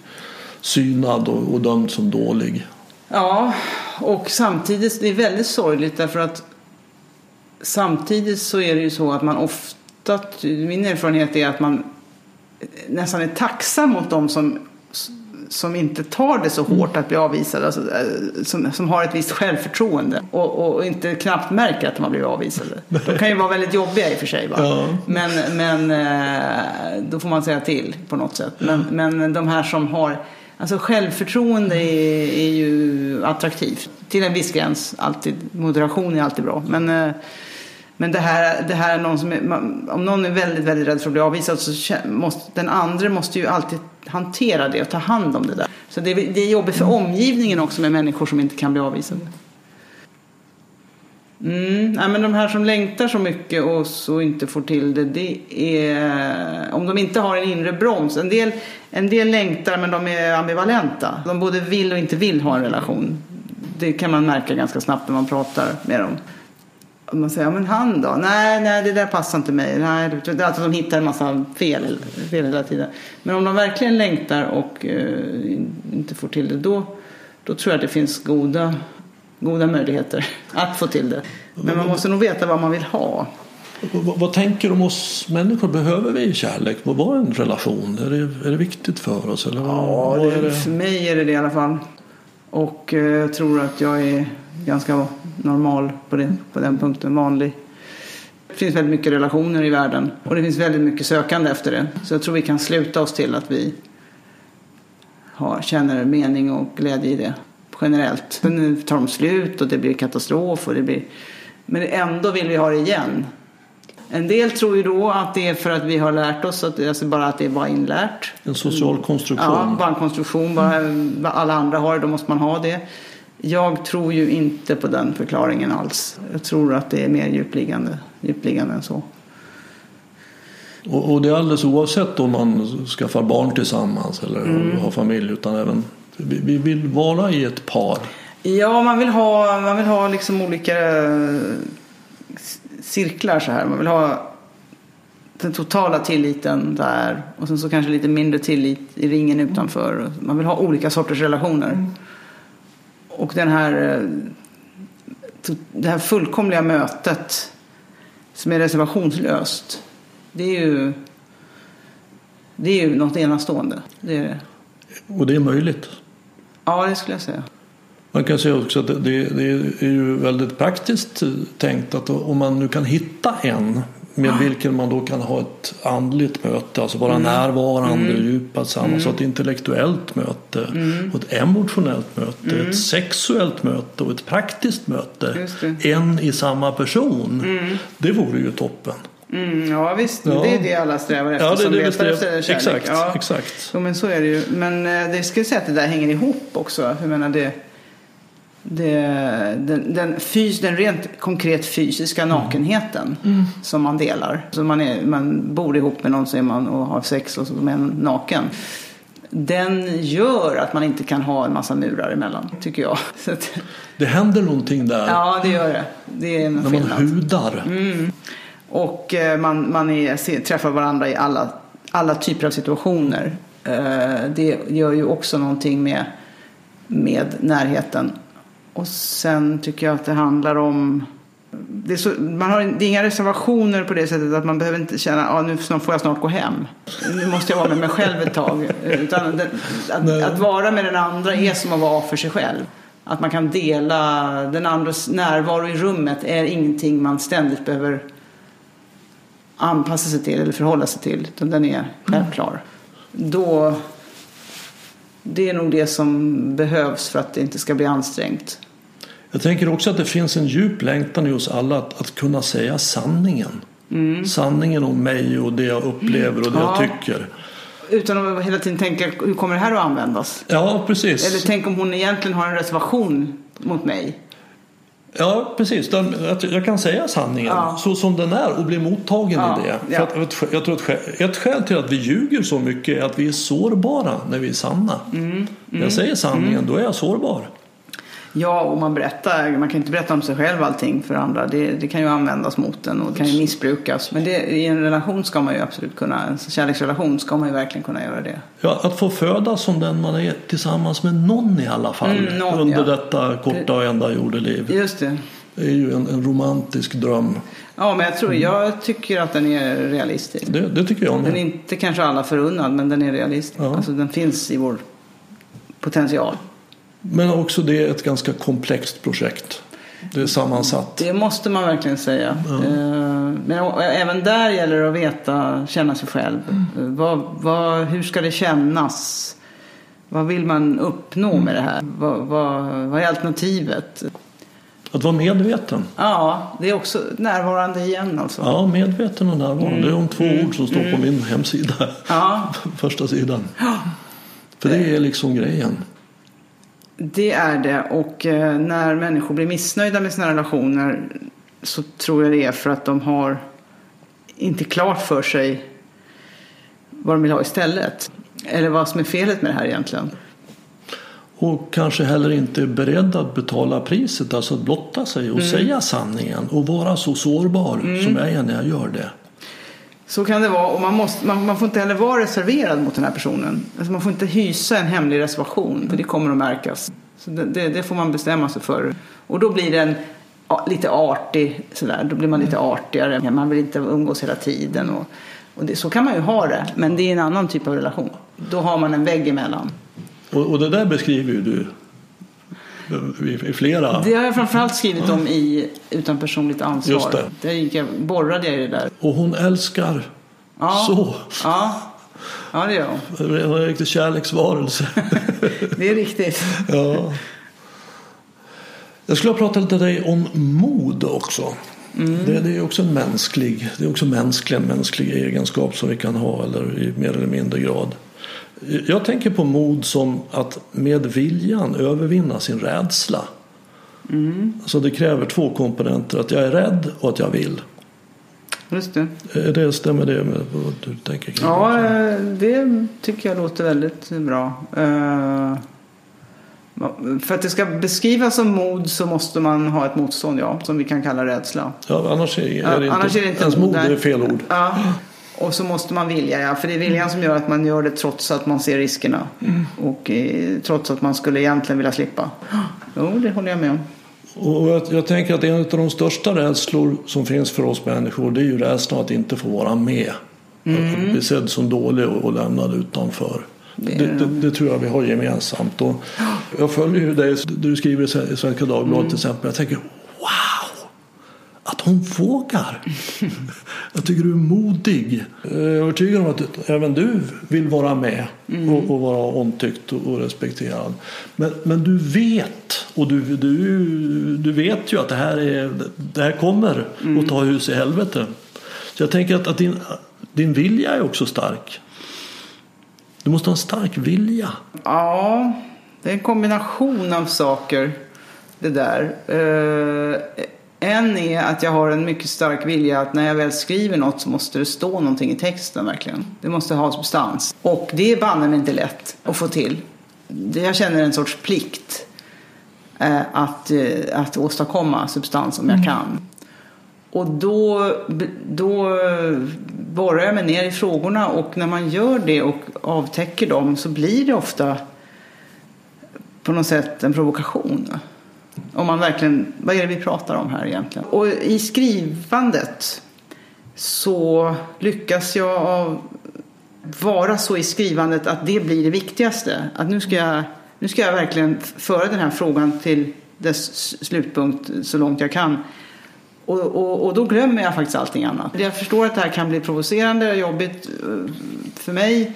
synad och, och dömd som dålig. Ja, och samtidigt, det är väldigt sorgligt därför att samtidigt så är det ju så att man ofta, min erfarenhet är att man nästan är tacksam mot dem som, som inte tar det så hårt att bli avvisade, alltså, eh, som, som har ett visst självförtroende och, och inte knappt märker att de har blivit avvisade. De kan ju vara väldigt jobbiga i och för sig. Ja. Men, men eh, då får man säga till på något sätt. Men, men de här som har Alltså självförtroende är, är ju attraktivt. Till en viss gräns. Alltid. Moderation är alltid bra. Men, eh, men det här, det här är någon som är, man, om någon är väldigt, väldigt rädd för att bli avvisad så måste den andra måste ju alltid hantera det och ta hand om det där. Så det, är- det är jobbigt för omgivningen också med människor som inte kan bli avvisade. Mm, ja, men de här som längtar så mycket och så inte får till det, det är om de inte har en inre broms. En del, en del längtar men de är ambivalenta. De både vill och inte vill ha en relation. Det kan man märka ganska snabbt när man pratar med dem. Och man säger, ja men han då? Nej, nej det där passar inte mig. Nej, alltså de hittar en massa fel, fel hela tiden. Men om de verkligen längtar och eh, inte får till det, då, då tror jag att det finns goda, goda möjligheter att få till det. Men man måste nog veta vad man vill ha. Vad, vad tänker du om oss människor? Behöver vi kärlek? Vad var en relation? Är det, är det viktigt för oss? Eller vad, Ja, det? för mig är det det i alla fall. Och eh, jag tror att jag är ganska normal på, det, på den punkten, vanlig. Det finns väldigt mycket relationer i världen och det finns väldigt mycket sökande efter det. Så jag tror vi kan sluta oss till att vi har, känner mening och glädje i det generellt. Sen tar de slut och det blir katastrof och det blir... Men ändå vill vi ha det igen. En del tror ju då att det är för att vi har lärt oss, att, alltså bara att det är bara inlärt. En social konstruktion? Ja, bara en konstruktion. Bara, alla andra har det, då måste man ha det. Jag tror ju inte på den förklaringen alls. Jag tror att det är mer djupliggande, djupliggande än så. Och, och det är alldeles oavsett om man skaffar barn tillsammans eller Mm. har familj utan även vi, vi vill vara i ett par. Ja, man vill ha, man vill ha liksom olika eh, cirklar så här. Man vill ha den totala tilliten där och sen så kanske lite mindre tillit i ringen utanför. Man vill ha olika sorters relationer. Och den här, eh, det här fullkomliga mötet som är reservationslöst. Det är ju, det är ju något enastående. Det är det. Och det är möjligt. Ja, det skulle jag säga. Man kan säga också att det, det är ju väldigt praktiskt tänkt att om man nu kan hitta en med vilken man då kan ha ett andligt möte, alltså vara närvarande, djupa tillsammans, mm. ett intellektuellt möte, och ett emotionellt möte, ett sexuellt möte och ett praktiskt möte. En i samma person. Det vore ju toppen. Mm, ja visst, Ja. det är det alla strävar efter Ja, det som det letar efter kärlek. exakt, ja. exakt. Jo, men så är det ju. Men eh, det skulle jag säga att det där hänger ihop också. Jag menar det, det, den, den, fys, den rent konkret fysiska nakenheten som man delar. Så man, är, man bor ihop med någon så är man, och har sex och så är man naken. Den gör att man inte kan ha en massa murar emellan, tycker jag. Att, Det händer någonting där ja, det gör det. Det är när man hudar. Och eh, man, man är, ser, träffar varandra i alla, alla typer av situationer. Eh, Det gör ju också någonting med, med närheten. Och sen tycker jag att det handlar om det är, så, man har, det är inga reservationer på det sättet att man behöver inte känna att ah, nu får jag snart gå hem. Nu måste jag vara med mig själv ett tag. Utan det, att, att, vara med den andra är som att vara för sig själv. Att man kan dela den andras närvaro i rummet är ingenting man ständigt behöver anpassa sig till eller förhålla sig till. Utan den är självklar. Då, det är nog det som behövs för att det inte ska bli ansträngt. Jag tänker också att det finns en djup längtan i oss alla att, att kunna säga sanningen. Mm. Sanningen om mig och det jag upplever och det ja. jag tycker. Utan att hela tiden tänka, hur kommer det här att användas? Ja, precis. Eller tänk om hon egentligen har en reservation mot mig. Ja, precis. Jag kan säga sanningen ja. så som den är och bli mottagen ja. i det. För att, jag tror att ett skäl till att vi ljuger så mycket är att vi är sårbara när vi är sanna. Mm. Mm. När jag säger sanningen, mm. då är jag sårbar. Ja, och man berättar, man kan inte berätta om sig själv allting för andra. Det, det kan ju användas mot en och det kan ju missbrukas. Men det, i en relation ska man ju absolut kunna, en kärleksrelation ska man ju verkligen kunna göra det. Ja, att få födas som den man är tillsammans med någon i alla fall. Mm, någon, under ja. detta korta och enda jordeliv. Just det. Det är ju en, en, romantisk dröm. Ja, men jag tror, jag tycker att den är realistisk. Det, det tycker jag med. Den är inte kanske alla förunnad, men den är realistisk. Ja. Alltså den finns i vår potential. Men också det är ett ganska komplext projekt. Det är sammansatt. Det måste man verkligen säga. Ja. Eh, men även där gäller det att veta, känna sig själv. Mm. Vad, vad, hur ska det kännas? Vad vill man uppnå med det här? Vad, vad, vad är alternativet? Att vara medveten. Ja, det är också närvarande igen alltså. Ja, medveten och närvarande. Mm. Det är de två mm. ord som står mm. på min hemsida. Ja. Första sidan. Ja. För det är liksom grejen. Det är det och eh, när människor blir missnöjda med sina relationer så tror jag det är för att de har inte klart för sig vad de vill ha istället. Eller vad som är felet med det här egentligen. Och kanske heller inte är beredd att betala priset, alltså att blotta sig och mm. säga sanningen och vara så sårbar mm. som jag är när jag gör det. Så kan det vara och man, måste, man, man, får inte heller vara reserverad mot den här personen. Alltså man får inte hysa en hemlig reservation för det kommer att märkas. Så det, det, det får man bestämma sig för. Och då blir den lite artig sådär. Då blir man lite artigare. Man vill inte umgås hela tiden. Och, och det, så kan man ju ha det. Men det är en annan typ av relation. Då har man en vägg emellan. Och, och det där beskriver ju du i flera. Det har jag framförallt skrivit om i Utan personligt ansvar. Just det. Där gick jag, borrade jag i det där. Och hon älskar ja. så. Ja. ja, det gör hon. Hon är en riktig kärleksvarelse. det är riktigt. ja. Jag skulle ha pratat lite dig om mod också. Mm. Det, det, är också en mänsklig, det är också mänsklig, en mänsklig egenskap som vi kan ha eller i mer eller mindre grad. Jag tänker på mod som att med viljan övervinna sin rädsla. Mm. Så det kräver två komponenter, att jag är rädd och att jag vill. Just det. det stämmer det med vad du tänker kring Ja, eh, det tycker jag låter väldigt bra. Eh, för att det ska beskrivas som mod så måste man ha ett motstånd, ja, som vi kan kalla rädsla. Ja, annars är, är det, inte, annars är det inte ens mod, är fel ord. Ja. Och så måste man vilja, ja. För det är viljan som gör att man gör det trots att man ser riskerna. Mm. Och eh, trots att man skulle egentligen vilja slippa. Jo, det håller jag med om. Och jag, jag, tänker att en av de största rädslor som finns för oss människor det är ju rädslan att inte få vara med. Mm. Att bli sedd som dålig och, och lämnad utanför. Det, det, det, tror jag vi har gemensamt. Och jag följer ju dig, du skriver i Svenska Dagbladet mm. till exempel. Jag tänker att hon vågar. Jag tycker du är modig. Jag är övertygad om att även du vill vara med och, och, vara omtyckt och respekterad. Men, men du vet, och du, du, du vet ju att det här, är, det här kommer mm. att ta hus i helvete. Så jag tänker att, att din, din vilja är också stark. Du måste ha en stark vilja. Ja, det är en kombination av saker det där. Eh, en är att jag har en mycket stark vilja att när jag väl skriver något så måste det stå någonting i texten verkligen. Det måste ha substans. Och det är banne inte lätt att få till. Jag känner en sorts plikt eh, att, eh, att åstadkomma substans om jag mm. kan. Och då, då borrar jag mig ner i frågorna och när man gör det och avtäcker dem så blir det ofta på något sätt en provokation. Om man verkligen, vad är det vi pratar om här egentligen? Och i skrivandet så lyckas jag vara så i skrivandet att det blir det viktigaste. Att nu ska jag, nu ska jag verkligen föra den här frågan till dess slutpunkt så långt jag kan. Och, och, och, då glömmer jag faktiskt allting annat. Jag förstår att det här kan bli provocerande och jobbigt eh, för mig.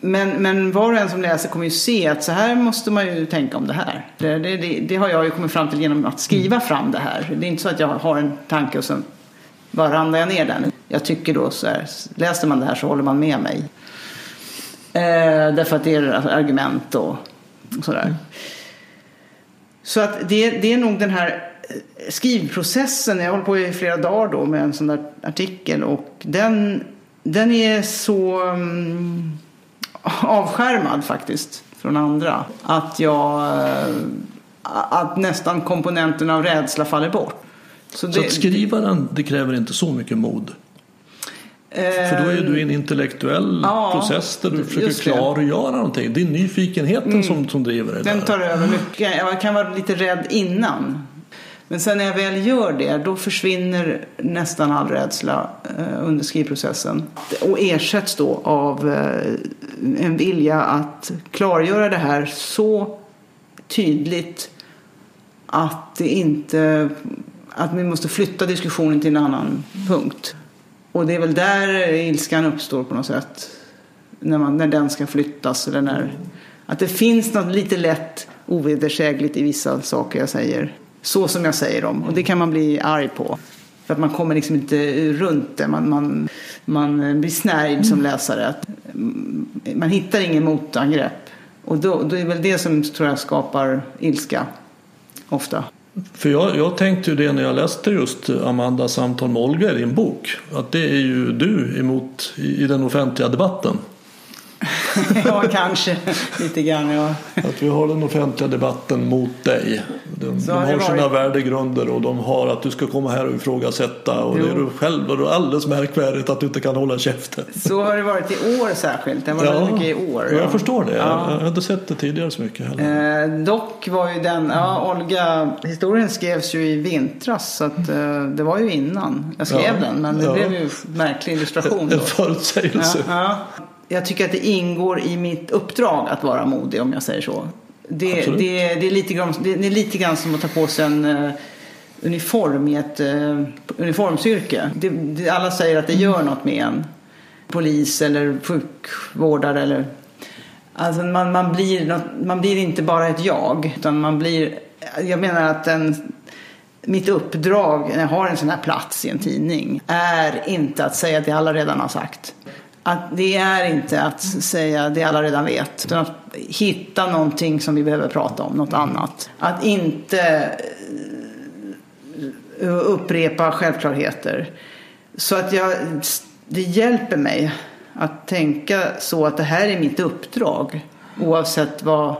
Men, men var och en som läser kommer ju se att så här måste man ju tänka om det här. Det, det, det, har jag ju kommit fram till genom att skriva fram det här. Det är inte så att jag har en tanke och sen bara ramlar jag ner den. Jag tycker då så här, läser man det här så håller man med mig. Eh, därför att det är argument och, sådär. Så att det, det är nog den här skrivprocessen. Jag håller på i flera dagar då med en sån där artikel och den, den är så um, avskärmad faktiskt från andra att jag att nästan komponenten av rädsla faller bort. Så, det, så att skriva den, det kräver inte så mycket mod? För då är du i en intellektuell ja, process där du försöker klargöra någonting. Det är nyfikenheten mm. som, som driver dig. Den tar över mycket. Jag kan vara lite rädd innan. Men sen när jag väl gör det, då försvinner nästan all rädsla eh, under skrivprocessen. Och ersätts då av eh, en vilja att klargöra det här så tydligt att det inte att vi måste flytta diskussionen till en annan punkt. Och det är väl där ilskan uppstår på något sätt. När, man, när den ska flyttas. Eller när, att det finns något lite lätt ovedersägligt i vissa saker jag säger. Så som jag säger dem. Och det kan man bli arg på. För att man kommer liksom inte runt det. Man, man, man blir snärjd som läsare. Man hittar ingen motangrepp. Och då, då är det väl det som tror jag skapar ilska. Ofta. För jag, jag tänkte ju det när jag läste just Amandas samtal med Olga i din bok. Att det är ju du emot i, i den offentliga debatten. ja, kanske lite grann. Ja. Att vi har den offentliga debatten mot dig. De, de har varit... sina värdegrunder och de har att du ska komma här och ifrågasätta. Och jo. det är du själv och det är alldeles märkvärdigt att du inte kan hålla käften. Så har det varit i år särskilt. Det har varit ja, mycket i år. Ja. Jag förstår det. Ja. Jag, har inte sett det tidigare så mycket heller. Eh, dock var ju den, ja Olga, historien skrevs ju i vintras så att eh, det var ju innan jag skrev ja. den. Men det blev ju märklig illustration. En förutsägelse. Ja, jag tycker att det ingår i mitt uppdrag att vara modig om jag säger så. Det, det, det, är, lite grann, det är lite grann som att ta på sig en uh, uniform i ett uh, uniformsyrke. Det, alla säger att det gör något med en. Polis eller sjukvårdare eller Alltså man, man, blir något, man blir inte bara ett jag utan man blir Jag menar att en, mitt uppdrag när jag har en sån här plats i en tidning är inte att säga det alla redan har sagt. Att det är inte att säga det alla redan vet, utan att hitta någonting som vi behöver prata om, något annat. Att inte eh, upprepa självklarheter. Så att jag, det hjälper mig att tänka så att det här är mitt uppdrag. Oavsett vad,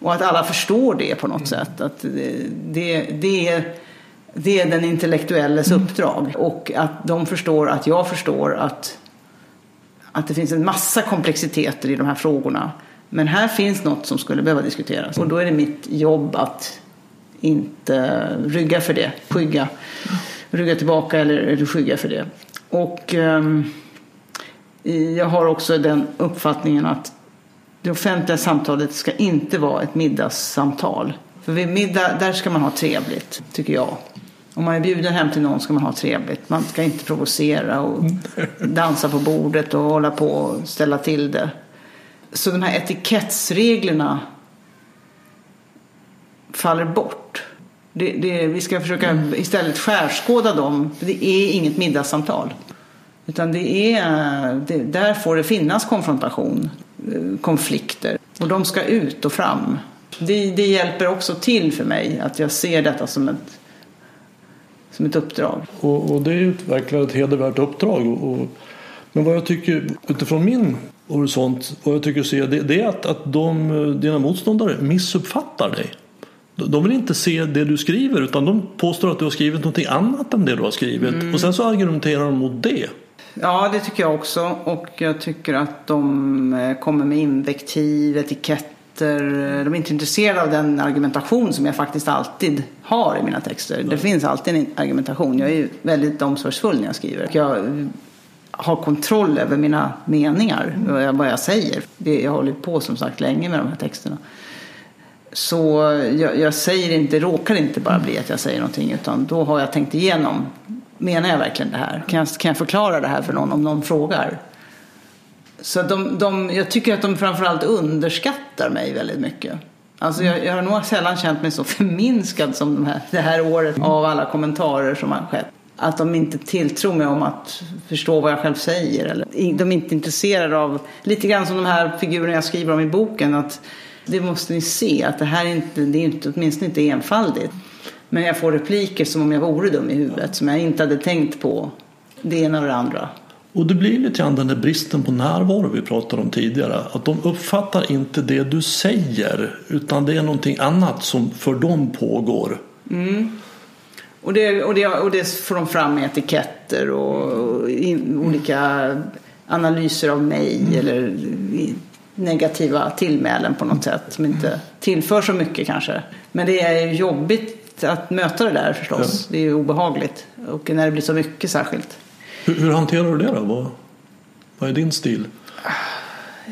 och att alla förstår det på något sätt. Att det, det, det är det är den intellektuelles uppdrag. Och att de förstår att jag förstår att att det finns en massa komplexiteter i de här frågorna. Men här finns något som skulle behöva diskuteras. Och då är det mitt jobb att inte rygga för det, skygga, rygga tillbaka eller, eller skygga för det. Och eh, jag har också den uppfattningen att det offentliga samtalet ska inte vara ett middagssamtal. För vid middag, där ska man ha trevligt, tycker jag. Om man är bjuden hem till någon ska man ha trevligt. Man ska inte provocera och dansa på bordet och hålla på och ställa till det. Så de här etikettsreglerna faller bort. Det, det, vi ska försöka mm. istället skärskåda dem. Det är inget middagssamtal. Utan det är, det, där får det finnas konfrontation, eh, konflikter. Och de ska ut och fram. Det, det hjälper också till för mig att jag ser detta som ett som ett uppdrag. Och, och det verkligen ett hedervärt uppdrag. Och, och, men vad jag tycker utifrån min horisont, vad jag tycker se det, det är att, att de, dina motståndare missuppfattar dig. De vill inte se det du skriver utan de påstår att du har skrivit någonting annat än det du har skrivit. Mm. Och sen så argumenterar de mot det. Ja, det tycker jag också. Och jag tycker att de eh, kommer med invektiv, etikett de är inte intresserade av den argumentation som jag faktiskt alltid har i mina texter. Det finns alltid en argumentation. Jag är väldigt omsorgsfull när jag skriver. Jag har kontroll över mina meningar, vad jag säger. Jag har hållit på som sagt länge med de här texterna. Så jag, jag, säger inte, råkar inte bara bli att jag säger någonting utan då har jag tänkt igenom. Menar jag verkligen det här? Kan jag, kan jag förklara det här för någon om någon frågar? Så de, de, jag tycker att de framförallt underskattar mig väldigt mycket. Alltså jag, jag har nog sällan känt mig så förminskad som de här, det här året av alla kommentarer som har skett. Att de inte tilltror mig om att förstå vad jag själv säger. Eller de är inte intresserade av, lite grann som de här figurerna jag skriver om i boken. att det måste ni se, att det här är inte, det är inte, åtminstone inte enfaldigt. Men jag får repliker som om jag vore dum i huvudet, som jag inte hade tänkt på det ena och det andra. Och det blir lite grann den där bristen på närvaro vi pratade om tidigare. Att de uppfattar inte det du säger utan det är någonting annat som för dem pågår. Mm. Och, det, och, det, och det får de fram med etiketter och, och olika analyser av mig mm. eller negativa tillmälen på något sätt som inte tillför så mycket kanske. Men det är jobbigt att möta det där förstås. Ja. Det är obehagligt och när det blir så mycket särskilt. Hur, hur hanterar du det då? Vad, vad är din stil?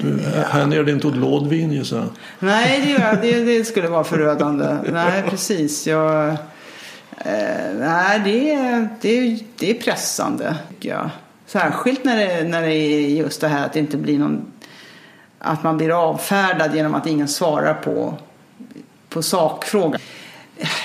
Du hänger dig inte åt lådvin gissar jag? Nej, det, det, det skulle vara förödande. Nej, precis. Jag, eh, nej, det, det, det är pressande. Ja. Särskilt när det, när det är just det här att det inte blir någon att man blir avfärdad genom att ingen svarar på, på sakfrågan.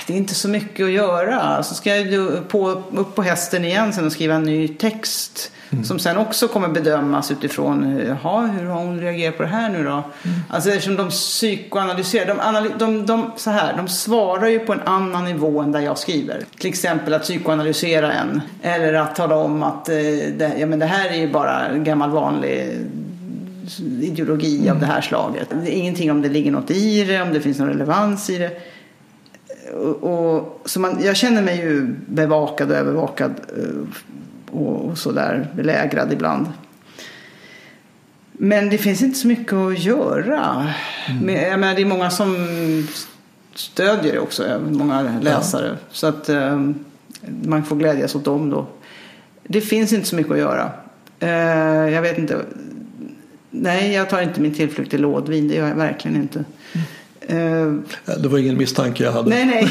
Det är inte så mycket att göra. Så ska jag på, upp på hästen igen sen och skriva en ny text. Mm. Som sen också kommer bedömas utifrån, jaha, hur har hon reagerat på det här nu då? Mm. Alltså eftersom de psykoanalyserar, de, analy, de, de, så här, de svarar ju på en annan nivå än där jag skriver. Till exempel att psykoanalysera en. Eller att tala om att eh, det, ja, men det här är ju bara gammal vanlig ideologi mm. av det här slaget. Det är ingenting om det ligger något i det, om det finns någon relevans i det. Och, och så man, jag känner mig ju bevakad och övervakad eh, och, och sådär belägrad ibland. Men det finns inte så mycket att göra. Mm. Men, jag menar, det är många som stödjer det också, många läsare. Ja. Så att um, man får glädjas åt dem då. Det finns inte så mycket att göra. Uh, jag vet inte. Nej, jag tar inte min tillflykt till lådvin. Det gör jag verkligen inte. Mm. Det var ingen misstanke jag hade. Nej, nej.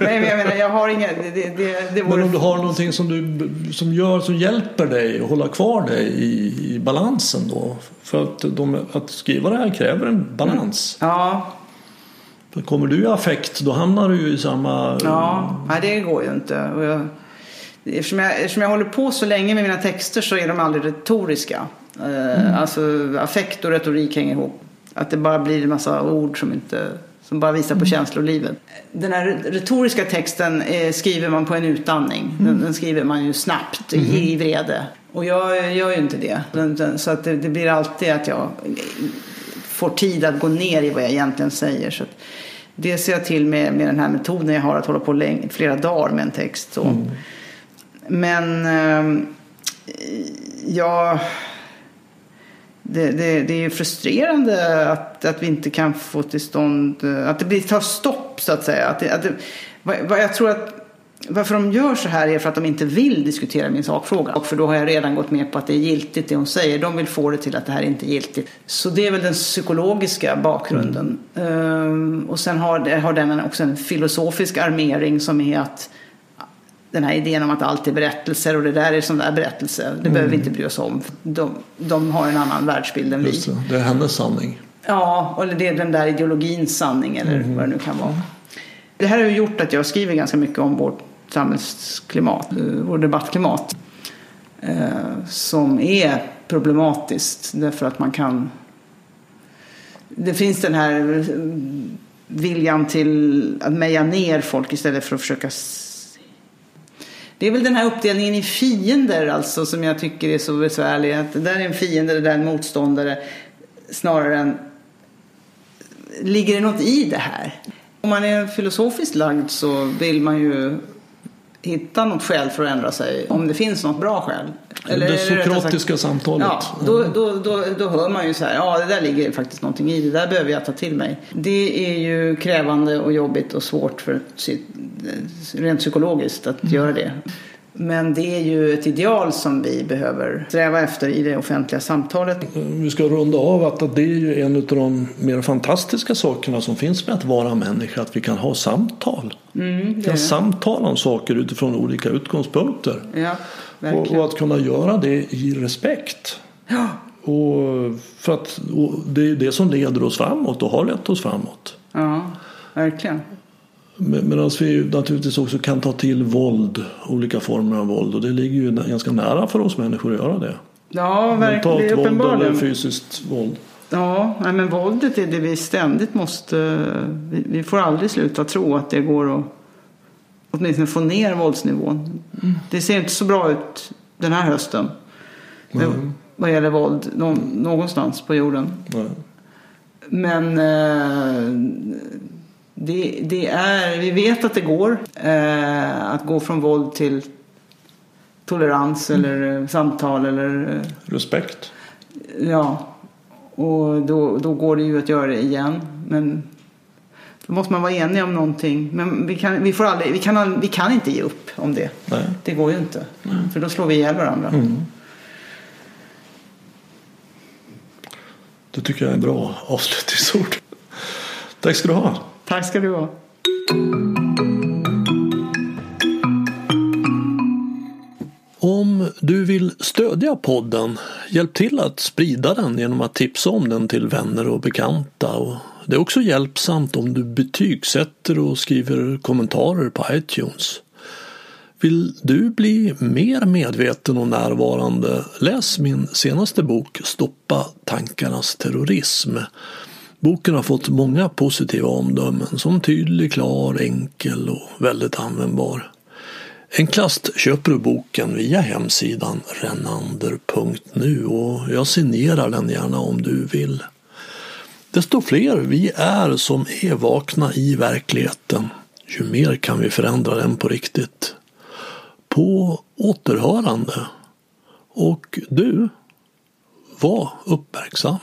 nej men jag menar, jag har inga... Det, det, det vore... Men om du har någonting som, du, som, gör, som hjälper dig att hålla kvar dig i, i balansen då? För att, de, att skriva det här kräver en balans. Mm. Ja. För kommer du i affekt då hamnar du ju i samma... Ja, nej, det går ju inte. Och jag, eftersom, jag, eftersom jag håller på så länge med mina texter så är de aldrig retoriska. Mm. Alltså affekt och retorik hänger ihop. Att det bara blir en massa ord som, inte, som bara visar på mm. känslolivet. Den här retoriska texten eh, skriver man på en utandning. Mm. Den, den, skriver man ju snabbt mm. i, i vrede. Och jag gör ju inte det. Så att det, det, blir alltid att jag får tid att gå ner i vad jag egentligen säger. Så det ser jag till med, med den här metoden jag har att hålla på länge, flera dagar med en text. Så. Mm. Men eh, jag det, det, det, är frustrerande att, att vi inte kan få till stånd, att det blir, tar stopp så att säga. Att det, att det, vad, jag tror att varför de gör så här är för att de inte vill diskutera min sakfråga. Och för då har jag redan gått med på att det är giltigt det hon säger. De vill få det till att det här inte är giltigt. Så det är väl den psykologiska bakgrunden. Mm. Um, och sen har, har den också en filosofisk armering som är att den här idén om att allt är berättelser och det där är sån där berättelse. Det mm. behöver vi inte bry oss om. De, de har en annan världsbild än vi. Det. det är hennes sanning. Ja, eller det är den där ideologins sanning eller mm. vad det nu kan vara. Det här har gjort att jag skriver ganska mycket om vårt samhällsklimat, eh, vårt debattklimat. Eh, som är problematiskt därför att man kan... Det finns den här viljan till att meja ner folk istället för att försöka det är väl den här uppdelningen i fiender alltså som jag tycker är så besvärlig. Att det där är en fiende, det där är en motståndare. Snarare än ligger det något i det här? Om man är filosofiskt lagd så vill man ju hitta något skäl för att ändra sig. Om det finns något bra skäl. Eller, det sokratiska samtalet. Ja, då, då, då, då hör man ju så här, ja det där ligger faktiskt någonting i, det där behöver jag ta till mig. Det är ju krävande och jobbigt och svårt för rent psykologiskt att mm. göra det. Men det är ju ett ideal som vi behöver sträva efter i det offentliga samtalet. Vi ska runda av att det är ju en av de mer fantastiska sakerna som finns med att vara människa. Att vi kan ha samtal. Mm, vi kan samtala om saker utifrån olika utgångspunkter. Ja, och, och, att kunna göra det i respekt. Ja. Och för att och det är det som leder oss framåt och har lett oss framåt. Ja, verkligen. Medan vi naturligtvis också kan ta till våld, olika former av våld. Och det ligger ju ganska nära för oss människor att göra det. Ja, verkligen. Mentalt våld eller fysiskt våld. Ja, men våldet är det vi ständigt måste... Vi får aldrig sluta tro att det går att åtminstone få ner våldsnivån. Mm. Det ser inte så bra ut den här hösten. Mm. Vad gäller våld någonstans på jorden. Mm. Men eh, det, det, är, vi vet att det går eh, att gå från våld till tolerans mm. eller eh, samtal eller eh, respekt. Ja, och då, då går det ju att göra det igen. Men då måste man vara enig om någonting. Men vi kan, vi får aldrig, vi kan, vi kan inte ge upp om det. Nej. Det går ju inte. Nej. För då slår vi ihjäl varandra. Mm. Det tycker jag är en bra avslutningsord. Tack ska du ha. Tack ska du ha. Om du vill stödja podden, hjälp till att sprida den genom att tipsa om den till vänner och bekanta. Och det är också hjälpsamt om du betygsätter och skriver kommentarer på iTunes. Vill du bli mer medveten och närvarande, läs min senaste bok Stoppa tankarnas terrorism Boken har fått många positiva omdömen som tydlig, klar, enkel och väldigt användbar. Enklast köper du boken via hemsidan renander.nu och jag signerar den gärna om du vill. Desto fler vi är som är vakna i verkligheten, ju mer kan vi förändra den på riktigt. På återhörande. Och du, var uppmärksam.